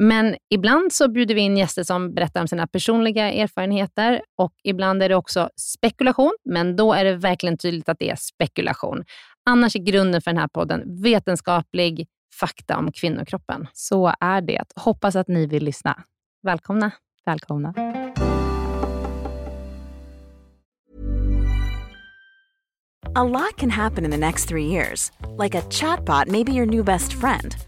Men ibland så bjuder vi in gäster som berättar om sina personliga erfarenheter och ibland är det också spekulation, men då är det verkligen tydligt att det är spekulation. Annars är grunden för den här podden vetenskaplig fakta om kvinnokroppen. Så är det. Hoppas att ni vill lyssna. Välkomna. Välkomna. A lot can happen in the next three years. Like a chatbot may be your new best friend.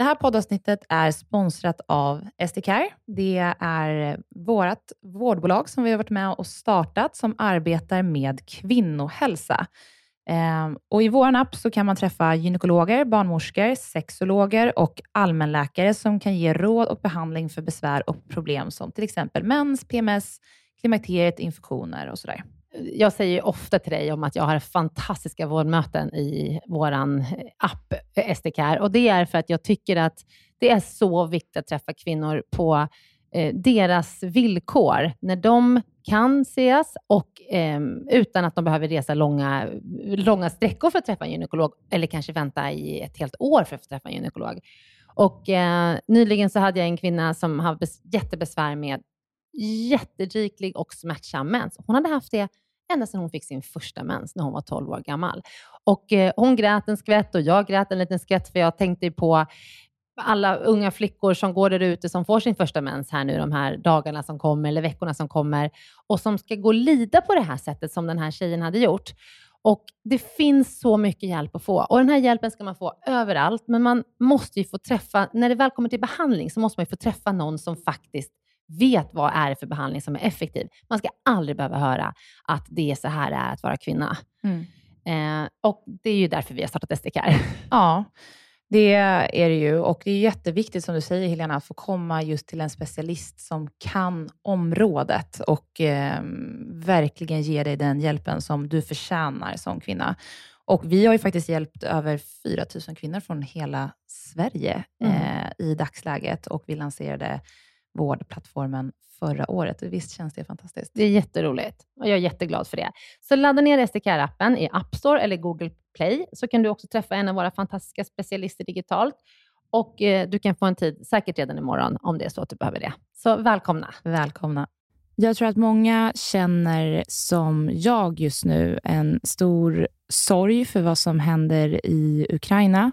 Det här poddavsnittet är sponsrat av SDCare. Det är vårt vårdbolag som vi har varit med och startat som arbetar med kvinnohälsa. Ehm, och I vår app så kan man träffa gynekologer, barnmorskor, sexologer och allmänläkare som kan ge råd och behandling för besvär och problem som till exempel mens, PMS, klimakteriet, infektioner och sådär jag säger ofta till dig om att jag har fantastiska vårdmöten i vår eh, app eh, SDCare och det är för att jag tycker att det är så viktigt att träffa kvinnor på eh, deras villkor, när de kan ses och eh, utan att de behöver resa långa, långa sträckor för att träffa en gynekolog eller kanske vänta i ett helt år för att få träffa en gynekolog. Och, eh, nyligen så hade jag en kvinna som hade jättebesvär med jätteriklig och smärtsam mens. Hon hade haft det ända sedan hon fick sin första mens när hon var 12 år gammal. Och eh, Hon grät en skvätt och jag grät en liten skvätt, för jag tänkte på alla unga flickor som går där ute som får sin första mens här nu de här dagarna som kommer, eller veckorna som kommer, och som ska gå och lida på det här sättet som den här tjejen hade gjort. Och Det finns så mycket hjälp att få och den här hjälpen ska man få överallt, men man måste ju få träffa, när det väl kommer till behandling, så måste man ju få träffa någon som faktiskt vet vad är det för behandling som är effektiv. Man ska aldrig behöva höra att det är så här det är att vara kvinna. Mm. Eh, och Det är ju därför vi har startat SDCare. Ja, det är det ju. Och det är jätteviktigt, som du säger Helena, att få komma just till en specialist som kan området och eh, verkligen ge dig den hjälpen som du förtjänar som kvinna. Och Vi har ju faktiskt hjälpt över 4 000 kvinnor från hela Sverige mm. eh, i dagsläget och vi lanserade vårdplattformen förra året. Visst känns det fantastiskt? Det är jätteroligt och jag är jätteglad för det. Så ladda ner SDK-appen i App Store eller Google Play, så kan du också träffa en av våra fantastiska specialister digitalt. Och eh, Du kan få en tid, säkert redan imorgon, om det är så att du behöver det. Så välkomna. Välkomna. Jag tror att många känner, som jag just nu, en stor sorg för vad som händer i Ukraina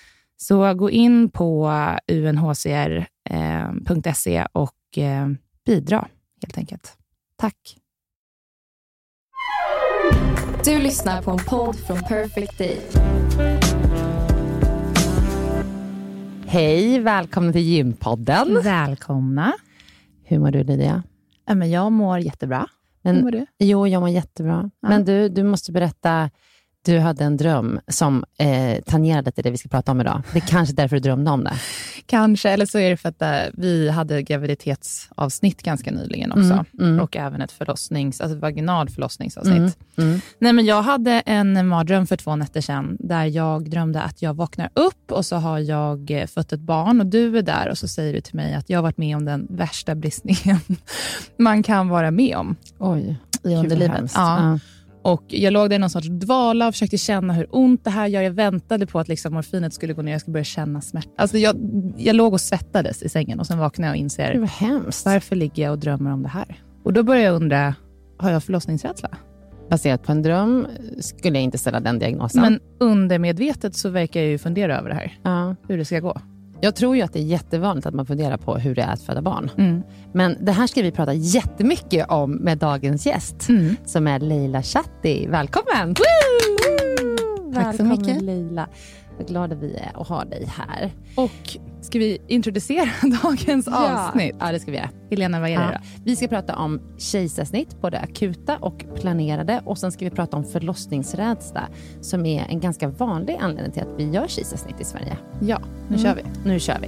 Så gå in på unhcr.se eh, och eh, bidra helt enkelt. Tack. Du lyssnar på en podd från Perfect Day. Hej, välkomna till Gympodden. Välkomna. Hur mår du Lydia? Ja, men jag mår jättebra. Men, Hur mår du? Jo, jag mår jättebra. Ja. Men du, du måste berätta du hade en dröm som eh, tangerade till det vi ska prata om idag. Det är kanske därför du drömde om det. Kanske, eller så är det för att äh, vi hade graviditetsavsnitt ganska nyligen också. Mm, mm. Och även ett förlossnings, alltså vaginal förlossningsavsnitt. Mm, mm. Nej, men jag hade en mardröm för två nätter sedan, där jag drömde att jag vaknar upp och så har jag eh, fött ett barn och du är där och så säger du till mig att jag har varit med om den värsta bristningen man kan vara med om Oj, i underlivet. hemskt. Ja. Och jag låg där i någon sorts dvala och försökte känna hur ont det här gör. Jag väntade på att liksom morfinet skulle gå ner och jag skulle börja känna smärta. Alltså jag, jag låg och svettades i sängen och sen vaknade jag och inser, vad hemskt. varför ligger jag och drömmer om det här? Och då börjar jag undra, har jag förlossningsrädsla? Baserat på en dröm skulle jag inte ställa den diagnosen. Men undermedvetet så verkar jag ju fundera över det här, ja. hur det ska gå. Jag tror ju att det är jättevanligt att man funderar på hur det är att föda barn. Mm. Men det här ska vi prata jättemycket om med dagens gäst, Mm. som är Leila Chatti. Välkommen! Tack så Välkommen, mycket. Leila. Vad glada vi är att ha dig här. Och ska vi introducera dagens avsnitt? Ja, det ska vi göra. Helena, vad är det Ja. då? Vi ska prata om kejsarsnitt, både akuta och planerade. Och sen ska vi prata om förlossningsrädsla, som är en ganska vanlig anledning till att vi gör kejsarsnitt i Sverige. Ja, nu Mm. kör vi. Nu kör vi.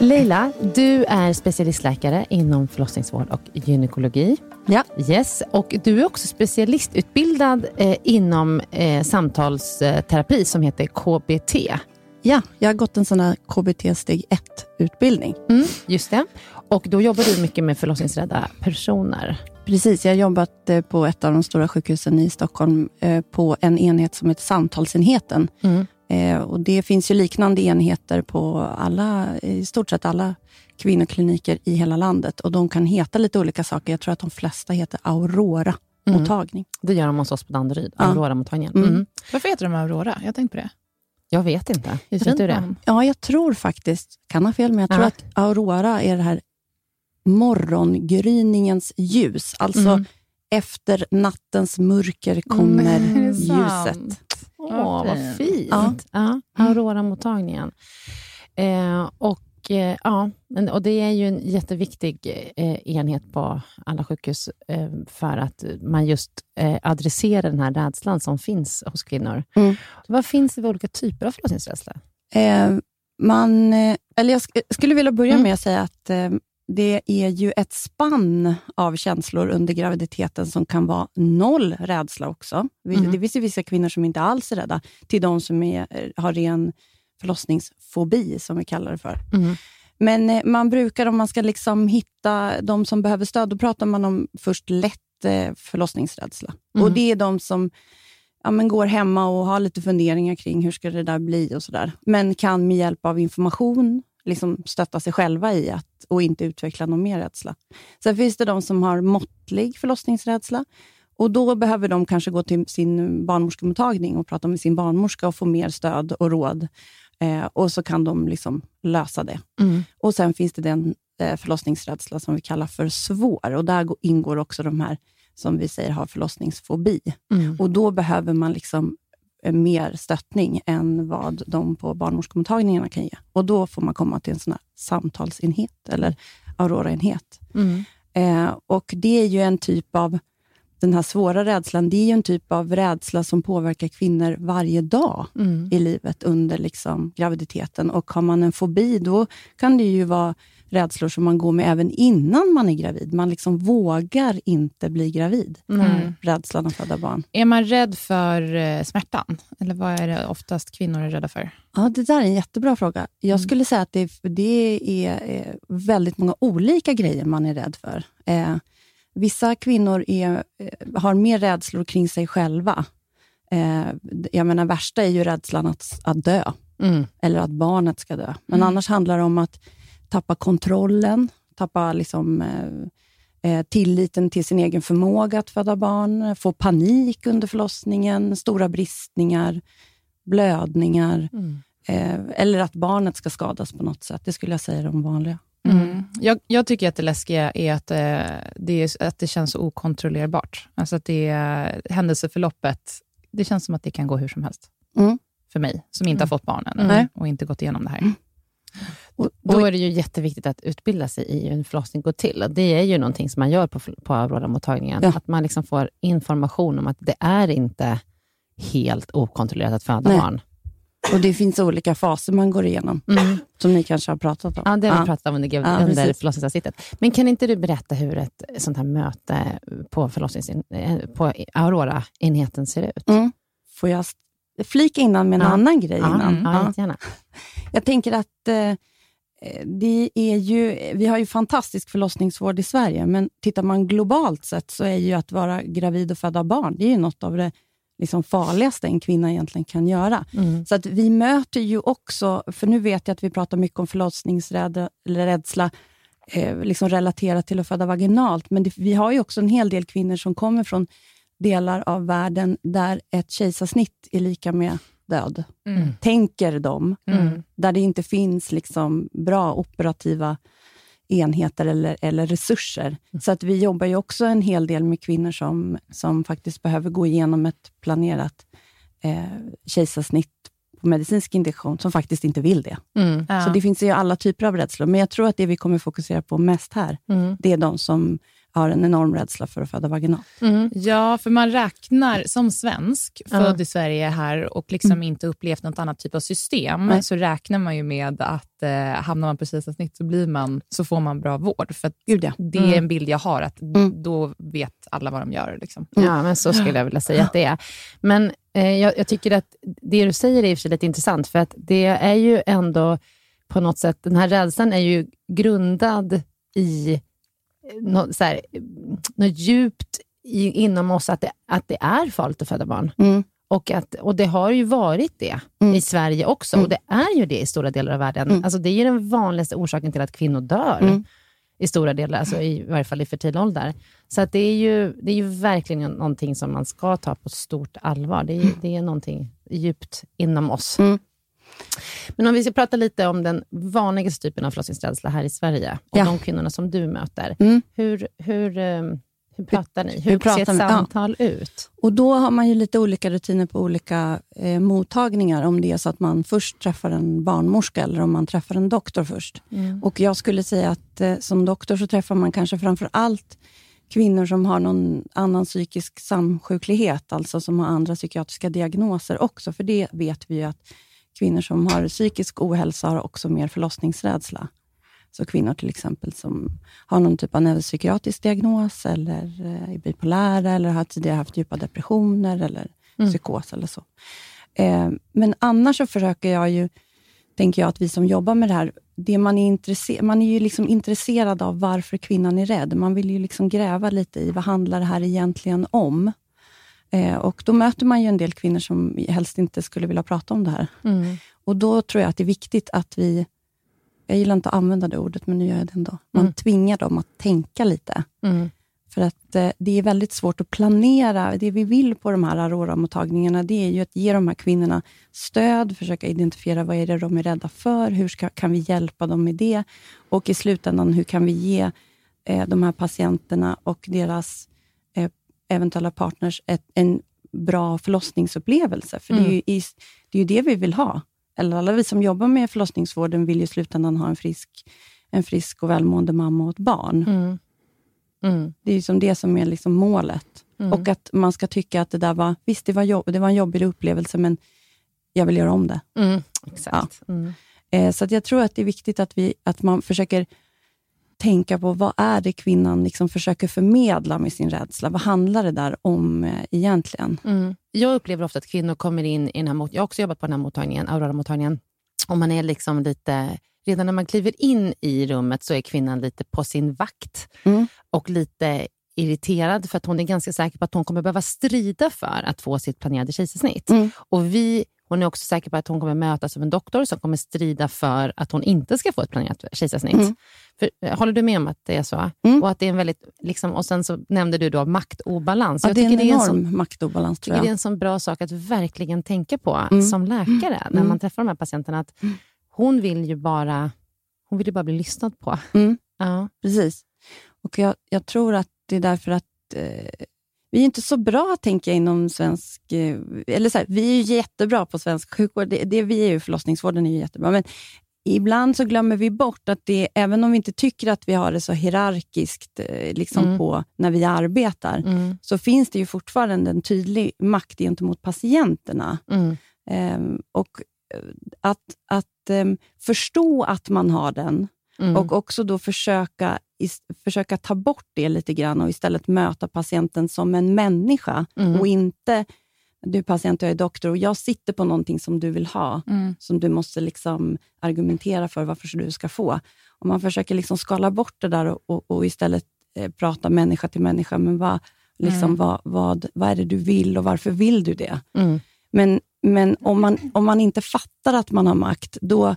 Leila, du är specialistläkare inom förlossningsvård och gynekologi. Ja. Yes, och du är också specialistutbildad eh, inom eh, samtalsterapi som heter KBT. Ja, jag har gått en sån här KBT steg 1-utbildning. Mm, just det. Och då jobbar du mycket med förlossningsrädda personer. Precis, jag har jobbat eh, på ett av de stora sjukhusen i Stockholm eh, på en enhet som heter Samtalsenheten. Mm. Eh, Och det finns ju liknande enheter på alla, i stort sett alla kvinnokliniker i hela landet. Och De kan heta lite olika saker. Jag tror att de flesta heter Aurora-mottagning. Det gör de hos oss på Danderyd, Ja. Aurora-mottagningen. Mm. Mm. Varför heter de Aurora? Jag har tänkt på det. Jag vet inte. Vet du det? Ja, jag tror faktiskt, kan ha fel, men jag tror Ja. att Aurora är det här morgongryningens ljus. Alltså Mm. efter nattens mörker kommer Mm, ljuset. Åh, Vad vad fint. fint. Ja. Ja. Aurora-mottagningen. Eh, och, eh, ja, men- och det är ju en jätteviktig eh, enhet på alla sjukhus eh, för att man just adresserar den här rädslan som finns hos kvinnor. Mm. Vad finns det för olika typer av förlossningsrädsla? Eh, man, eller jag sk- skulle vilja börja Mm. med att säga att eh, det är ju ett spann av känslor under graviditeten som kan vara noll rädsla också. Mm. Det finns ju vissa kvinnor som inte alls är rädda, till de som är, eh, har ren förlossningsfobi, som vi kallar det för. Mm. Men eh, man brukar, om man ska liksom hitta de som behöver stöd, då pratar man om först lätt eh, förlossningsrädsla. Mm. Och Det är de som ja, men går hemma och har lite funderingar kring hur ska det där bli och sådär. Men kan med hjälp av information liksom stötta sig själva i att och inte utveckla någon mer rädsla. Sen finns det de som har måttlig förlossningsrädsla. Och Då behöver de kanske gå till sin barnmorskemottagning och prata med sin barnmorska och få mer stöd och råd. Eh, och så kan de liksom lösa det. Mm. Och Sen finns det den eh, förlossningsrädsla som vi kallar för svår. Och Där gå- ingår också de här som vi säger har förlossningsfobi. Mm. Och Då behöver man liksom mer stöttning än vad de på barnmorskemottagningarna kan ge. Och Då får man komma till en sån här samtalsenhet eller Aurora-enhet. Mm. Eh, och Det är ju en typ av, den här svåra rädslan, det är ju en typ av rädsla som påverkar kvinnor varje dag Mm. i livet under liksom graviditeten. Och Har man en fobi, då kan det ju vara rädslor som man går med även innan man är gravid. Man liksom vågar inte bli gravid. Nej. Rädslan att föda barn. Är man rädd för eh, smärtan? Eller vad är det oftast kvinnor är rädda för? Ja, det där är en jättebra fråga. Jag skulle säga att det, det är eh, väldigt många olika grejer man är rädd för. Eh, vissa kvinnor är, eh, har mer rädslor kring sig själva. Eh, jag menar, värsta är ju rädslan att, att dö, Mm. eller att barnet ska dö. Men annars handlar det om att tappa kontrollen, tappa liksom, eh, eh, tilliten till sin egen förmåga att föda barn, få panik under förlossningen, stora bristningar, blödningar. Mm. Eh, eller att barnet ska skadas på något sätt. Det skulle jag säga är de vanliga. Mm. Jag, jag tycker att det läskiga är att, eh, det, är, att det känns så okontrollerbart. Alltså att det, är- händelseförloppet det känns som att det kan gå hur som helst. Mm. För mig, som inte har fått barn ännu Nej. och inte gått igenom det här. Och, Då är det ju jätteviktigt att utbilda sig i hur en förlossning går till. Och det är ju någonting som man gör på, på Aurora-mottagningen. Ja. Att man liksom får information om att det är inte helt okontrollerat att föda Nej. barn. och det finns olika faser man går igenom, Mm. som ni kanske har pratat om. Ja, det har vi pratat om under, Ja, under förlossningsavsnittet. Men kan inte du berätta hur ett sånt här möte på, eh, på Aurora-enheten ser ut? Mm. Får jag flika innan med en Ja. annan grej? Ja, innan? ja, Ja. jättegärna. Jag tänker att eh, det är ju, vi har ju fantastisk förlossningsvård i Sverige, men tittar man globalt sett så är ju att vara gravid och föda barn, det är ju något av det liksom farligaste en kvinna egentligen kan göra. Mm. Så att vi möter ju också, för nu vet jag att vi pratar mycket om förlossningsrädsla, eh, liksom relaterat till att föda vaginalt, men det, vi har ju också en hel del kvinnor som kommer från delar av världen där ett kejsarsnitt är lika med död. Mm. Tänker de, Mm. där det inte finns liksom bra operativa enheter eller, eller resurser. Så att vi jobbar ju också en hel del med kvinnor som, som faktiskt behöver gå igenom ett planerat eh, kejsarsnitt på medicinsk indikation, som faktiskt inte vill det. Mm. Ja. Så det finns ju alla typer av rädslor, men jag tror att det vi kommer fokusera på mest här, Mm. det är de som har en enorm rädsla för att föda vaginalt. Mm. Ja, för man räknar som svensk, Ja. född i Sverige här och liksom inte upplevt något annat typ av system, Nej. så räknar man ju med att eh, hamnar man på kejsarsnitt så, blir man, så får man bra vård. För att Gud ja. det är Mm. en bild jag har, att Mm. då vet alla vad de gör. Liksom. Ja, men så skulle jag vilja säga att det är. Men eh, jag, jag tycker att det du säger är i och för sig lite intressant, för att det är ju ändå på något sätt, den här rädslan är ju grundad i något, så här, eh, något djupt i, inom oss, att det, att det är farligt att föda barn. Mm. Och, att, och det har ju varit det Mm. i Sverige också, Mm. och det är ju det i stora delar av världen. Mm. Alltså, det är ju den vanligaste orsaken till att kvinnor dör Mm. i stora delar, alltså i, i varje fall i fertil ålder. Så att det, är ju, det är ju verkligen någonting som man ska ta på stort allvar. Det är, ju- det är någonting djupt inom oss. Mm. Men om vi ska prata lite om den vanligaste typen av förlossningsrädsla här i Sverige och Ja. de kvinnorna som du möter. Mm. Hur, hur, eh, hur pratar ni? Hur, hur pratar ser ett vi? Ja. samtal ut? Och Då har man ju lite olika rutiner på olika eh, mottagningar, om det är så att man först träffar en barnmorska eller om man träffar en doktor först. Och Jag skulle säga att eh, som doktor så träffar man kanske framför allt kvinnor som har någon annan psykisk samsjuklighet, alltså som har andra psykiatriska diagnoser också, för det vet vi ju att kvinnor som har psykisk ohälsa har också mer förlossningsrädsla. Så kvinnor till exempel som har någon typ av neuropsykiatrisk diagnos, eller eh, är bipolära, eller har tidigare haft djupa depressioner, eller Mm. psykos eller så. Eh, men annars så försöker jag ju, tänker jag, att vi som jobbar med det här, det man, är intresse- man är ju liksom intresserad av varför kvinnan är rädd. Man vill ju liksom gräva lite i vad handlar det här egentligen om? Eh, och Då möter man ju en del kvinnor som helst inte skulle vilja prata om det här. Mm. Och Då tror jag att det är viktigt att vi, jag gillar inte att använda det ordet, men nu gör jag det ändå. Man Mm. tvingar dem att tänka lite. Mm. För att eh, det är väldigt svårt att planera. Det vi vill på de här Aurora-mottagningarna, det är ju att ge de här kvinnorna stöd, försöka identifiera vad är det de är rädda för, hur ska, kan vi hjälpa dem med det? Och i slutändan, hur kan vi ge eh, de här patienterna och deras eventuella partners ett, en bra förlossningsupplevelse? För det, är ju, i, det är ju det vi vill ha. Eller alla vi som jobbar med förlossningsvården vill ju i slutändan ha en frisk, en frisk och välmående mamma och ett barn. Mm. Mm. Det är ju som det som är liksom målet. Mm. Och att man ska tycka att det där var, visst det var, jobb, det var en jobbig upplevelse, men jag vill göra om det. Mm. Exakt. Mm. Eh, så att jag tror att det är viktigt att, vi, att man försöker tänka på vad är det kvinnan liksom försöker förmedla med sin rädsla. Vad handlar det där om eh, egentligen? Mm. Jag upplever ofta att kvinnor kommer in i den här mot- Jag har också jobbat på den här mottagningen, Aurora-mottagningen. Och man är liksom lite... Redan när man kliver in i rummet så är kvinnan lite på sin vakt Mm. och lite irriterad för att hon är ganska säker på att hon kommer behöva strida för att få sitt planerade kejsarsnitt. Mm. Och vi, hon är också säker på att hon kommer mötas av en doktor som kommer strida för att hon inte ska få ett planerat kejsarsnitt. Mm. För, eh, håller du med om att det är så? Mm. Och att det är en väldigt, liksom, och sen så nämnde du då maktobalans. Ja, Jag det är en tycker det är en enorm sån maktobalans, tror tycker det är jag. en sån bra sak att verkligen tänka på Mm. som läkare när Mm. man träffar de här patienterna. Att hon vill ju bara hon vill ju bara bli lyssnad på. Mm. Ja. Precis. Och jag, jag tror att det är därför att eh, vi är inte så bra, tänker jag, inom svensk... eh, Eller så här, vi är ju jättebra på svensk sjukvård. Det, det, vi är ju, förlossningsvården är ju jättebra. Men ibland så glömmer vi bort att det, även om vi inte tycker att vi har det så hierarkiskt eh, liksom Mm. på, när vi arbetar, Mm. så finns det ju fortfarande en tydlig makt gentemot patienterna. Mm. Ehm, och eh, att, att ehm, förstå att man har den Mm. och också då försöka, is, försöka ta bort det lite grann och istället möta patienten som en människa Mm. och inte du är patient, jag är doktor och jag sitter på någonting som du vill ha, Mm. som du måste liksom argumentera för varför du ska få. Om man försöker liksom skala bort det där och, och, och istället eh, prata människa till människa, men vad, liksom, Mm. vad, vad, vad är det du vill och varför vill du det? Mm. Men, men om, man, om man inte fattar att man har makt, då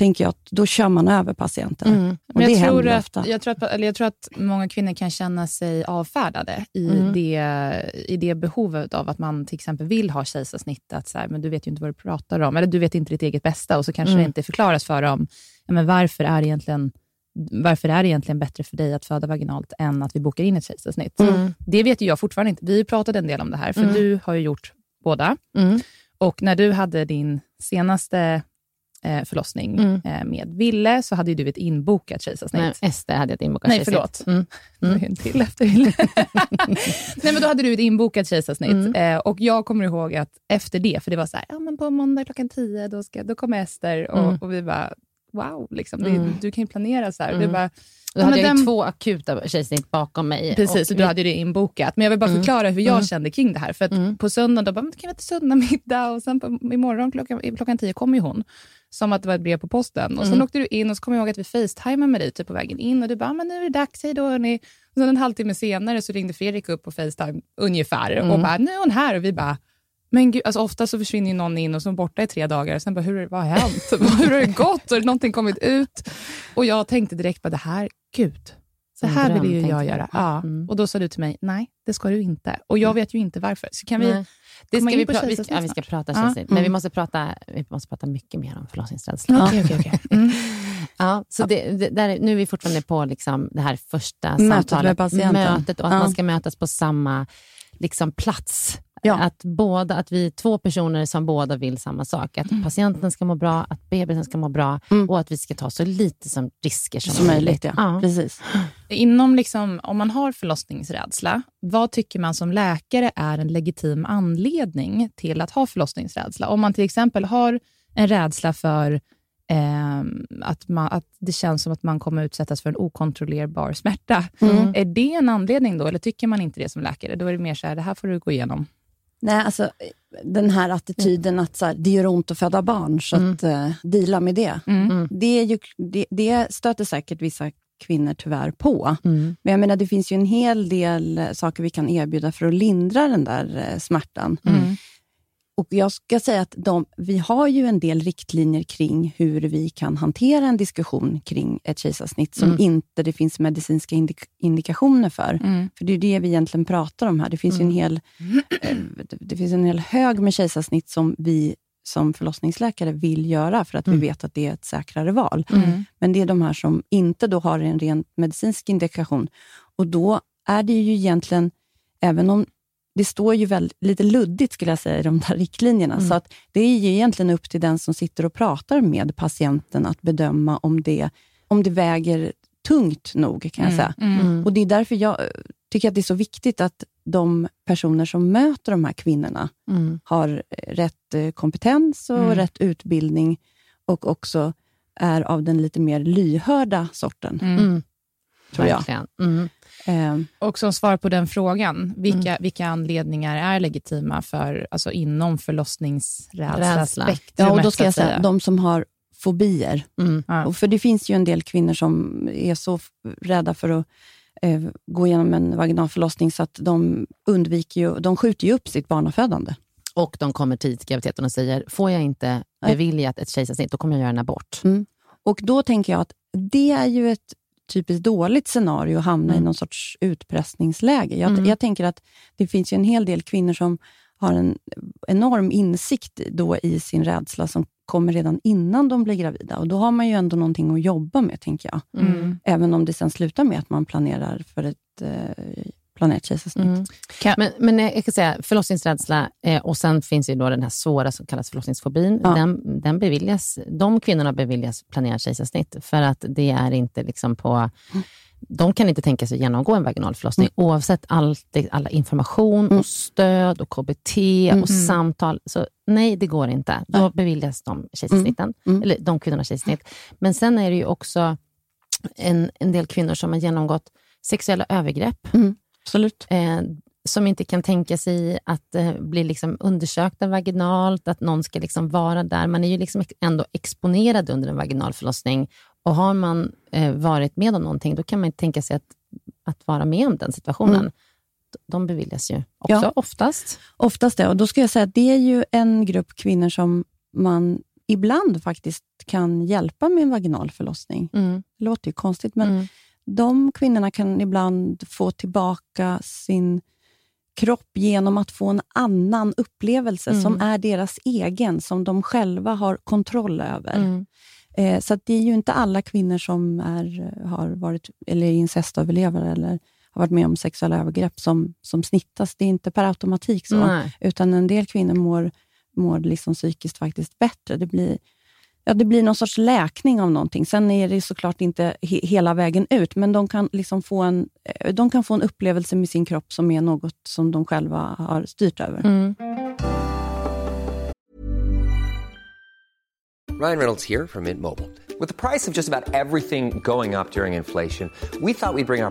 tänker jag att då kör man över patienten. Mm. Och jag, tror att, jag, tror att, jag tror att många kvinnor kan känna sig avfärdade i, Mm. det, i det behovet av att man till exempel vill ha kejsarsnitt. Att så här, men du vet ju inte vad du pratar om, eller du vet inte ditt eget bästa och så kanske Mm. det inte förklaras för dem. Ja, men varför, är det egentligen, varför är det egentligen bättre för dig att föda vaginalt än att vi bokar in ett kejsarsnitt? Mm. Det vet ju jag fortfarande inte. Vi pratade en del om det här, för Mm. du har ju gjort båda. Mm. Och när du hade din senaste eh, förlossning Mm. eh, med Ville, så hade ju du ett inbokat kejsarsnitt. Nej, Ester hade ett inbokat Nej, kejsarsnitt. förlåt. Mm. Ju en till efter Ville. Nej, men då hade du ett inbokat kejsarsnitt. Mm. Eh, och jag kommer ihåg att efter det, för det var så här, ja, men på måndag klockan tio, då, ska, då kommer Ester. Och, Mm. och vi bara, wow, liksom, det, Mm. du kan ju planera så här. Mm. Du bara, Då Ja, hade men jag den- två akuta kejsarsnitt bakom mig. Precis, och du hade det inbokat. Men jag vill bara Mm. förklara hur jag Mm. kände kring det här. För att Mm. på söndagen, då bara, men, kan vi inte söndag middag? Och sen på, imorgon klockan, klockan tio kommer ju hon. Som att det var ett brev på posten. Och sen Mm. åkte du in och så kommer jag ihåg att vi facetimade med dig typ på vägen in. Och du bara, men nu är det dags, hej då hörni. Och sen en halvtimme senare så ringde Fredrik upp på Facetime ungefär. Och Mm. bara, nu är hon här. Och vi bara, men gud, alltså ofta så försvinner någon in och så är borta i tre dagar. Och sen bara, hur, vad har hänt? hur har det gått? Har någonting kommit ut? Och jag tänkte direkt på det här, gud. Så En här dröm, vill ju jag göra. Ja. Mm. Och då sa du till mig, nej, det ska du inte. Och jag vet ju inte varför. Så kan vi... Nej. Det ska vi, på vi, ska, ja, vi ska prata Ja. kejsarsnitt, men Mm. vi måste, prata, vi måste prata mycket mer om förlossningsrädsla. Okej, okej, okej. Mm. Ja, så det, det, där, nu är vi fortfarande på liksom det här första Mötet samtalet. Mötet och att man ska mötas på samma liksom, plats. Ja. Att, båda, att vi är två personer som båda vill samma sak. Att patienten ska må bra, att bebisen ska må bra Mm. och att vi ska ta så lite som risker som, Som möjligt, ja. Ja. Precis. Inom liksom, om man har förlossningsrädsla, vad tycker man som läkare är en legitim anledning till att ha förlossningsrädsla? Om man till exempel har en rädsla för ehm, att, man, att det känns som att man kommer utsättas för en okontrollerbar smärta. Mm. Är det en anledning då, eller tycker man inte det som läkare? Då är det mer så här, det här får du gå igenom. Nej, alltså, den här attityden att så här, det gör ont att föda barn, så Mm. att uh, deala med det. Mm. Det, är ju, det. Det stöter säkert vissa kvinnor tyvärr på. Mm. Men jag menar, det finns ju en hel del eh, saker vi kan erbjuda för att lindra den där eh, smärtan. Mm. Och Jag ska säga att de, vi har ju en del riktlinjer kring hur vi kan hantera en diskussion kring ett kejsarsnitt som Mm. inte det finns medicinska indik- indikationer för. Mm. För det är det vi egentligen pratar om här. Det finns ju en hel, eh, det- finns en hel hög med kejsarsnitt som vi som förlossningsläkare vill göra, för att Mm. vi vet att det är ett säkrare val. Mm. Men det är de här som inte då har en ren medicinsk indikation. Och då är det ju egentligen, även om det står ju väl, lite luddigt skulle jag säga i de där riktlinjerna, Mm. så att det är ju egentligen upp till den som sitter och pratar med patienten att bedöma om det, om det väger tungt nog, kan jag säga. Mm. Mm. Och Det är därför jag eh, tycker att det är så viktigt att de personer som möter de här kvinnorna Mm. har eh, rätt eh, kompetens och Mm. rätt utbildning och också är av den lite mer lyhörda sorten, Mm. Mm. tror jag. Verkligen. Mm. Eh, Och som svar på den frågan, vilka, vilka anledningar är legitima för, alltså inom Rädsla. förlossningsrädsla-spektrumet? ja, och då ska jag att säga, de som har fobier. Mm. Och för det finns ju en del kvinnor som är så rädda för att eh, gå igenom en vaginal förlossning, så att de undviker ju, de skjuter ju upp sitt barnafödande. Och de kommer tidigt i graviditeten och säger, får jag inte beviljat ett kejsarsnitt, då kommer jag göra en abort. Och då tänker jag att det är ju ett typiskt dåligt scenario att hamna i Mm. någon sorts utpressningsläge. Jag, Mm. jag tänker att det finns ju en hel del kvinnor som har en enorm insikt då i sin rädsla som kommer redan innan de blir gravida. Och Då har man ju ändå någonting att jobba med, tänker jag. Mm. Även om det sen slutar med att man planerar för ett, eh, planerat kejsarsnitt. Mm. Kan- Men, men jag kan säga förlossningsrädsla eh, och sen finns ju då den här svåra som kallas förlossningsfobin. Ja. Den, den beviljas, de kvinnorna beviljas planerat kejsarsnitt för att det är inte liksom på... De kan inte tänka sig att genomgå en vaginal förlossning oavsett allt, det- alla information Mm. och stöd och KBT och samtal. Så nej, det går inte. Då Nej. beviljas de kejsarsnitten, Mm. eller de kvinnorna kejsarsnitt. Men sen är det ju också en, en del kvinnor som har genomgått sexuella övergrepp Absolut. eh, som inte kan tänka sig att eh, bli liksom undersökta vaginalt, att någon ska liksom vara där. Man är ju liksom ändå exponerad under en vaginal förlossning. Och har man eh, varit med om någonting, då kan man tänka sig att, att vara med om den situationen. Mm. De beviljas ju också Ja. oftast. Oftast det. Och då ska jag säga att det är ju en grupp kvinnor som man ibland faktiskt kan hjälpa med en vaginal förlossning. Mm. Det låter ju konstigt, men Mm. De kvinnorna kan ibland få tillbaka sin kropp genom att få en annan upplevelse Mm. som är deras egen, som de själva har kontroll över. Mm. Eh, så det är ju inte alla kvinnor som är, har varit eller är incestöverlevare eller har varit med om sexuella övergrepp som, som snittas. Det är inte per automatik så. Nej. Utan en del kvinnor mår, mår liksom psykiskt faktiskt bättre. Det blir, ja, det blir någon sorts läkning av någonting. Sen är det såklart inte he, hela vägen ut, men de kan, liksom få en, eh, de kan få en upplevelse med sin kropp som är något som de själva har styrt över. Mm. Ryan Reynolds here from Mint Mobile. With the price of just about everything going up during inflation, we thought we'd bring our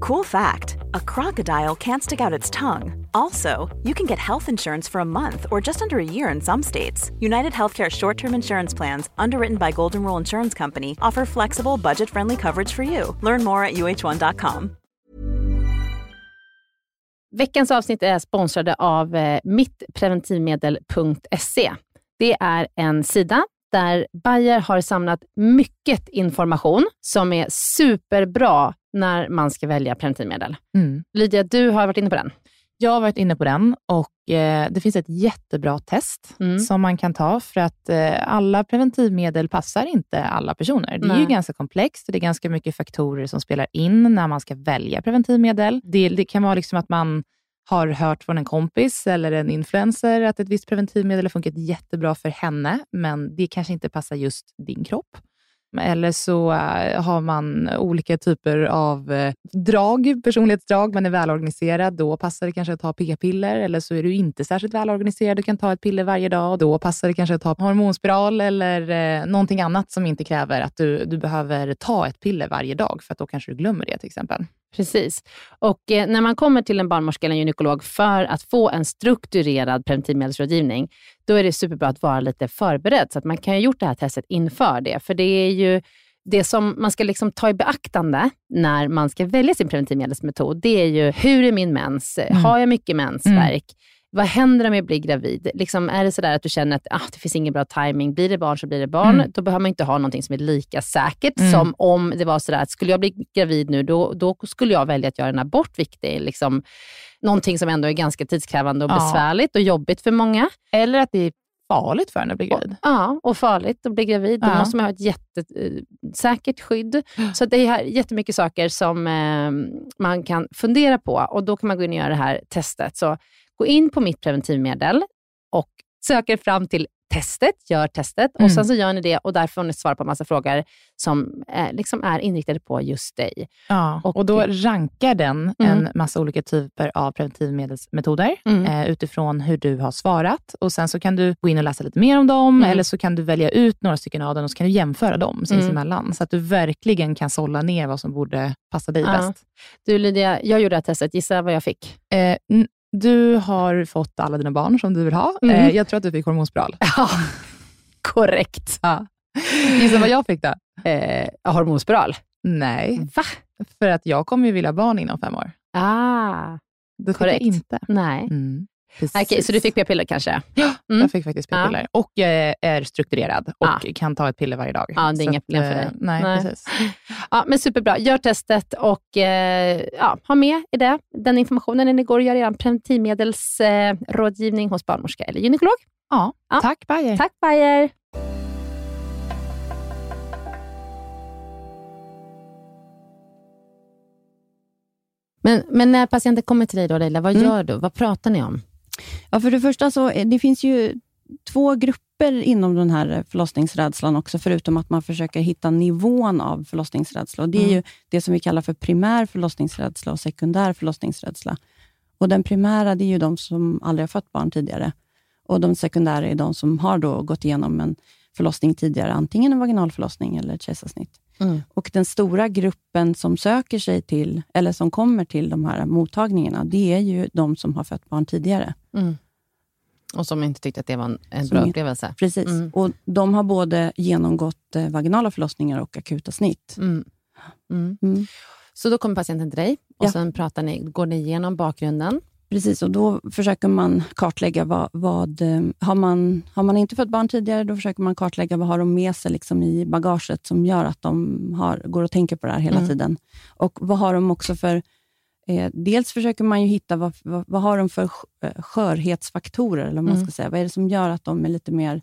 Cool fact a crocodile can't stick out its tongue. Also, you can get health insurance for a month or just under a year in some states. United Healthcare short term insurance plans, underwritten by Golden Rule Insurance Company, offer flexible, budget friendly coverage for you. Learn more at uh1.com. Veckans avsnitt är sponsrade av eh, mittpreventivmedel.se. Det är en sida där Bayer har samlat mycket information som är superbra när man ska välja preventivmedel. Mm. Lydia, du har varit inne på den. Jag har varit inne på den och eh, det finns ett jättebra test Mm. som man kan ta för att eh, alla preventivmedel passar inte alla personer. Det är ju Nej. ganska komplext och det är ganska mycket faktorer som spelar in när man ska välja preventivmedel. Det, det kan vara liksom att man har hört från en kompis eller en influencer att ett visst preventivmedel har funkat jättebra för henne, men det kanske inte passar just din kropp. Eller så eh, har man olika typer av eh, drag, personlighetsdrag. Man är välorganiserad, då passar det kanske att ta p-piller. Eller så är du inte särskilt välorganiserad och kan ta ett piller varje dag. Och då passar det kanske att ta hormonspiral eller eh, någonting annat som inte kräver att du, du behöver ta ett piller varje dag, för att då kanske du glömmer det till exempel. Precis. Och eh, när man kommer till en barnmorska eller en gynekolog för att få en strukturerad preventivmedelsrådgivning, då är det superbra att vara lite förberedd, så att man kan ha gjort det här testet inför det. För det är ju det som man ska liksom ta i beaktande när man ska välja sin preventivmedelsmetod, det är ju hur är min mens? Har jag mycket mensvärk? Vad händer om jag blir gravid? Liksom, är det sådär att du känner att ah, det finns ingen bra timing. Blir det barn så blir det barn. Mm. Då behöver man inte ha någonting som är lika säkert Mm. som om det var sådär att skulle jag bli gravid nu, då, då skulle jag välja att göra en abort, vilket är liksom någonting som ändå är ganga tidskrävande och Ja. besvärligt och jobbigt för många. Eller att det är farligt för en att bli gravid. Ja, och farligt att bli gravid. Då Ja. måste man ha ett jättesäkert skydd. Så det är jättemycket saker som eh, man kan fundera på och då kan man gå in och göra det här testet. Så gå in på mitt preventivmedel och söker fram till testet, gör testet och Mm. sen så gör ni det och där får ni svara på en massa frågor som eh, liksom är inriktade på just dig. Ja, Och- och, då rankar den Mm. en massa olika typer av preventivmedelsmetoder Mm. eh, utifrån hur du har svarat. Och Sen så kan du gå in och läsa lite mer om dem, Mm. eller så kan du välja ut några stycken av dem och så kan du jämföra dem sinsemellan, så att du verkligen kan sålla ner vad som borde passa dig Ja. bäst. Du Lydia, jag gjorde det här testet. Gissa vad jag fick? Eh, du har fått alla dina barn som du vill ha. Mm. Eh, jag tror att du fick hormonspiral. Ja, korrekt. Ja. Gissa vad jag fick då? Eh, hormonspiral. Nej, Va? för att jag kommer ju vilja ha barn inom fem år. Ah, Det Korrekt. inte. nej. Mm. Precis. Okej, så du fick p-piller kanske? Ja, Mm. jag fick faktiskt p-piller. Och eh, är strukturerad och Ja. kan ta ett piller varje dag. Ja, det är inga problem för eh, dig. Nej, Nej. precis. Ja, men superbra. Gör testet och eh, ja, ha med i det, den informationen när ni går och gör er preventivmedelsrådgivning rådgivning hos barnmorska eller gynekolog. Ja, Ja. tack Bayer. Tack Bayer! Men, men när patienten kommer till dig, då, Leila, vad Mm. gör du? Vad pratar ni om? Ja, för det första så eh, det finns ju två grupper inom den här förlossningsrädslan också, förutom att man försöker hitta nivån av förlossningsrädsla. Och det är Mm. ju det som vi kallar för primär förlossningsrädsla och sekundär förlossningsrädsla. Och Den primära det är ju de som aldrig har fött barn tidigare. Och De sekundära är de som har då gått igenom en förlossning tidigare, antingen en vaginal förlossning eller ett kejsarsnitt. Mm. Och Den stora gruppen som söker sig till, eller som kommer till de här mottagningarna, det är ju de som har fött barn tidigare. Och som inte tyckte att det var en, en bra upplevelse. Precis. Mm. Och De har både genomgått eh, vaginala förlossningar och akuta snitt. Mm. Mm. Mm. Så då kommer patienten till dig och Ja. sen pratar ni, går ni igenom bakgrunden. Precis, och då försöker man kartlägga vad... vad eh, har, man, har man inte fått barn tidigare, då försöker man kartlägga vad har de med sig liksom i bagaget som gör att de har, går och tänker på det här hela Mm. tiden. Och vad har de också för... Eh, dels försöker man ju hitta vad, vad, vad har de för eh, skörhetsfaktorer, eller man Mm. ska säga. Vad är det som gör att de är lite mer...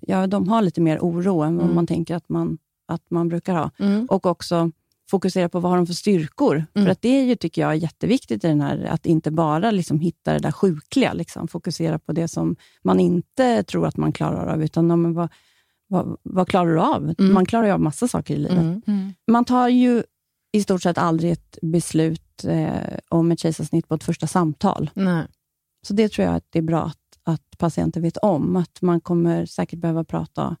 Ja, de har lite mer oro än vad Mm. man tänker att man, att man brukar ha. Mm. och också fokusera på vad har de för styrkor. Mm. För att det är ju, tycker jag är jätteviktigt i den här, att inte bara liksom hitta det där sjukliga, liksom. fokusera på det som man inte tror att man klarar av, utan ja, vad, vad, vad klarar du av? Mm. Man klarar ju av massa saker i livet. Mm. Man tar ju i stort sett aldrig ett beslut eh, om ett kejsarsnitt på ett första samtal. Nej. Så det tror jag att det är bra att, att patienter vet om, att man kommer säkert behöva prata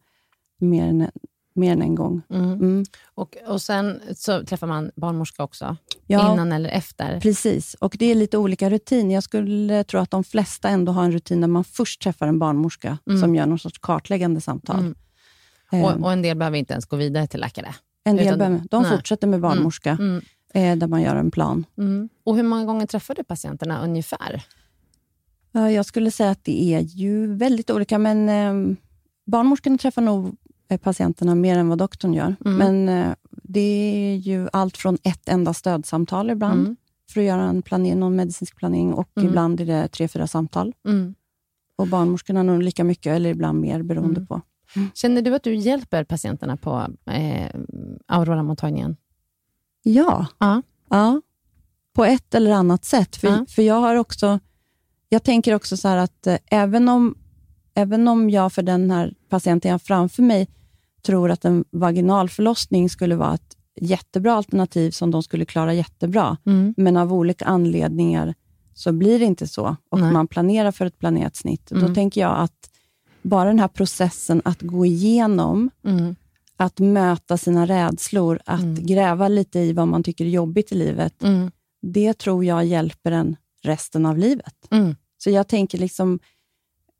mer än, mer än en gång. Mm. Mm. Och, och sen så träffar man barnmorska också, Ja. innan eller efter. Precis, och det är lite olika rutin. Jag skulle tro att de flesta ändå har en rutin där man först träffar en barnmorska Mm. som gör någon sorts kartläggande samtal. Mm. Och, och en del behöver inte ens gå vidare till läkare. en del utan- behöver- de nej. fortsätter med barnmorska, Mm. eh, där man gör en plan. Mm. Och hur många gånger träffar du patienterna ungefär? Ja, jag skulle säga att det är ju väldigt olika, men eh, barnmorskorna träffar nog patienterna mer än vad doktorn gör. Mm. Men eh, det är ju allt från ett enda stödsamtal ibland, Mm. för att göra en planering, någon medicinsk planering, och Mm. ibland är det tre, fyra samtal. Mm. Och barnmorskorna nog lika mycket, eller ibland mer, beroende Mm. på. Känner du att du hjälper patienterna på eh, Aurora-mottagningen? Ja. Ja. ja. På ett eller annat sätt. För, Ja. för jag har också... Jag tänker också så här att eh, även, om, även om jag för den här patienten jag har framför mig tror att en vaginal förlossning skulle vara ett jättebra alternativ som de skulle klara jättebra, Mm. men av olika anledningar så blir det inte så och Nej. man planerar för ett planerat snitt. Mm. Då tänker jag att bara den här processen att gå igenom Mm. att möta sina rädslor, att Mm. gräva lite i vad man tycker är jobbigt i livet, Mm. det tror jag hjälper en resten av livet. Mm. Så jag tänker liksom,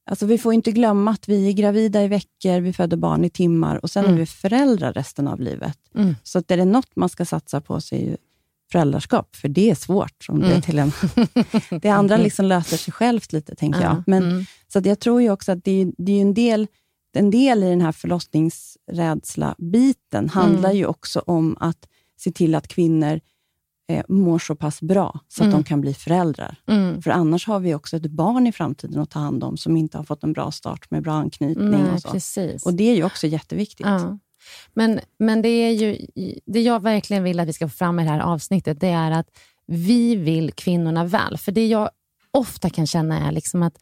alltså vi får inte glömma att vi är gravida i veckor, vi föder barn i timmar och sen Mm. är vi föräldrar resten av livet. Mm. Så att är det något man ska satsa på så är ju föräldraskap, för det är svårt. Om det, är Mm. till en, det andra liksom löser sig självt lite, tänker jag. Ja. Men, Mm. Så att jag tror ju också att det är, det är en, del, en del i den här förlossningsrädsla-biten handlar Mm. ju också om att se till att kvinnor eh, mår så pass bra så att Mm. de kan bli föräldrar. Mm. För annars har vi också ett barn i framtiden att ta hand om som inte har fått en bra start med bra anknytning. Nej, och, så. precis. och Det är ju också jätteviktigt. Ja. Men, men det är ju det jag verkligen vill att vi ska få fram i det här avsnittet, det är att vi vill kvinnorna väl. För det jag ofta kan känna är liksom att,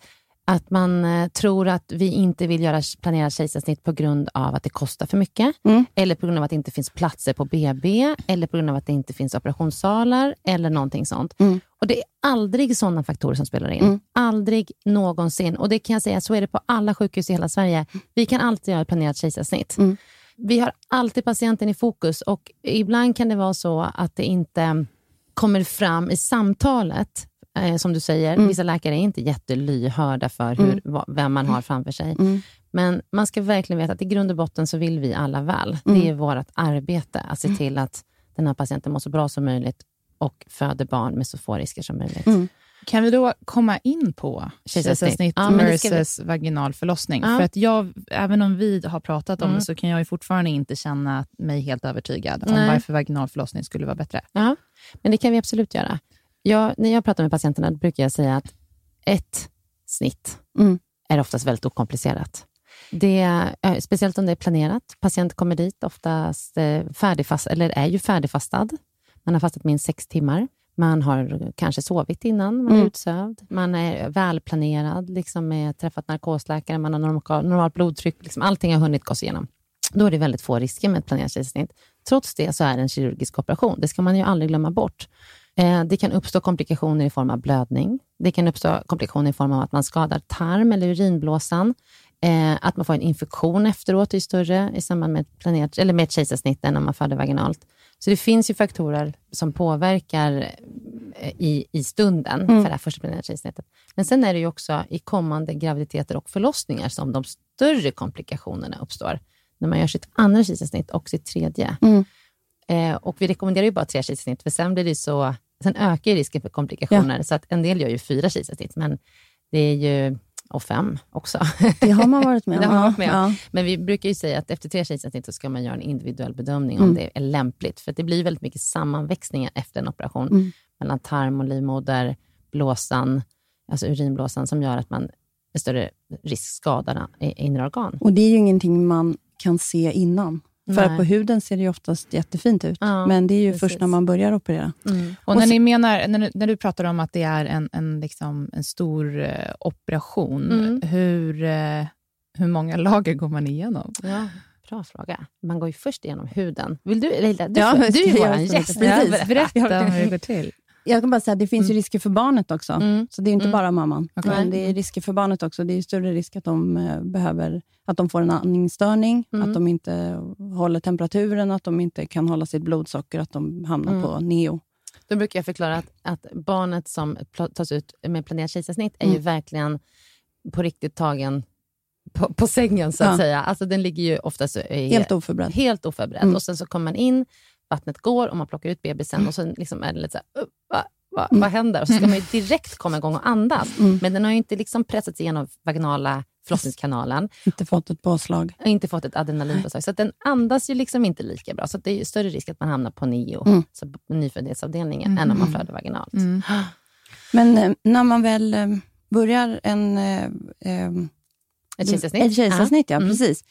att man eh, tror att vi inte vill göra planerat kejsarsnitt på grund av att det kostar för mycket, Mm. eller på grund av att det inte finns platser på BB, eller på grund av att det inte finns operationssalar, eller någonting sånt. Mm. Och Det är aldrig sådana faktorer som spelar in. Mm. Aldrig någonsin. Och det kan jag säga, så är det på alla sjukhus i hela Sverige. Vi kan alltid göra ett planerat kejsarsnitt. Mm. Vi har alltid patienten i fokus och ibland kan det vara så att det inte kommer fram i samtalet. Eh, som du säger, Mm. vissa läkare är inte jättelyhörda för hur, Mm. vad, vem man har framför sig. Mm. Men man ska verkligen veta att i grund och botten så vill vi alla väl. Mm. Det är vårt arbete att se till att den här patienten mår så bra som möjligt och föder barn med så få risker som möjligt. Mm. Kan vi då komma in på Kejsarsnitt. Ja, ska vi- versus vaginal förlossning? Ja. För att jag, även om vi har pratat om Mm. det, så kan jag ju fortfarande inte känna mig helt övertygad om Nej. varför vaginal förlossning skulle vara bättre. Ja, men det kan vi absolut göra. Jag, när jag pratar med patienterna brukar jag säga att ett snitt Mm. är oftast väldigt okomplicerat. Det, speciellt om det är planerat. Patient kommer dit oftast eh, färdigfast, eller är ju färdigfastad. Man har fastat minst sex timmar. Man har kanske sovit innan, man är Mm. utsövd. Man är välplanerad, liksom med träffat narkosläkare, man har normal, normalt blodtryck. Liksom allting har hunnit gås igenom. Då är det väldigt få risker med ett planerat kejsarsnitt. Trots det så är det en kirurgisk operation. Det ska man ju aldrig glömma bort. Eh, Det kan uppstå komplikationer i form av blödning. Det kan uppstå komplikationer i form av att man skadar tarm eller urinblåsan. Eh, Att man får en infektion efteråt är större i samband med ett, planerat, eller med ett kejsarsnitt än om man föder vaginalt. Så det finns ju faktorer som påverkar eh, i, i stunden för det här första planerade kejsarsnittet. Men sen är det ju också i kommande graviditeter och förlossningar som de större komplikationerna uppstår. När man gör sitt andra kejsarsnitt och sitt tredje. Mm. Eh, och vi rekommenderar ju bara tre kejsarsnitt, för sen, blir det så, sen ökar ju risken för komplikationer. Så att en del gör ju fyra kejsarsnitt, men det är ju, och fem också. Det har man varit med om. Det har man ja. varit med om. Ja. Men vi brukar ju säga att efter tre kejsarsnitt så ska man göra en individuell bedömning om Mm. det är lämpligt. För det blir väldigt mycket sammanväxningar efter en operation Mm. mellan tarm och livmoder, blåsan, alltså urinblåsan, som gör att man med större risk skadar i- inre organ. Och det är ju ingenting man kan se innan. För Nej. på huden ser det ju oftast jättefint ut, Ja, men det är ju precis. först när man börjar operera. Mm. Och Och när, så- ni menar, när, du- när du pratar om att det är en, en, liksom, en stor eh, operation, Mm. hur, eh, hur många lager går man igenom? Ja, bra fråga. Man går ju först igenom huden. Vill du, Leila, du, Ja, du är vår gäst. berätta? Ja, Precis. Berätta om hur det går till. Jag kan bara säga att det finns ju risker för barnet också. Mm. Så det är inte Mm. bara mamman. Okej. Men det är risker för barnet också. Det är ju större risk att de, eh, behöver, att de får en andningsstörning, Mm. att de inte håller temperaturen, att de inte kan hålla sitt blodsocker, att de hamnar Mm. på neo. Då brukar jag förklara att, att barnet som tas ut med planerat kejsarsnitt är ju Mm. verkligen på riktigt tagen på, på sängen, så att Ja. säga. Alltså, den ligger ju oftast i, Helt oförberedd. helt oförberedd. Mm. Och sen så kommer man in, vattnet går och man plockar ut bebisen och sen liksom är det lite så här, "Uh, va, va, Mm. vad händer? Och så ska man ju direkt komma igång och andas. Mm. Men den har ju inte liksom pressats igenom vaginala förlossningskanalen Inte fått ett påslag. och inte fått ett adrenalinpåslag. Så den andas ju liksom inte lika bra. Så det är större risk att man hamnar på NIO, Mm. så på nyföddhetsavdelningen, än om man föder vaginalt. Mm. Men eh, när man väl eh, börjar en... Eh, eh, Ett kejsarsnitt? Ett kejsarsnitt, ja. Mm. precis.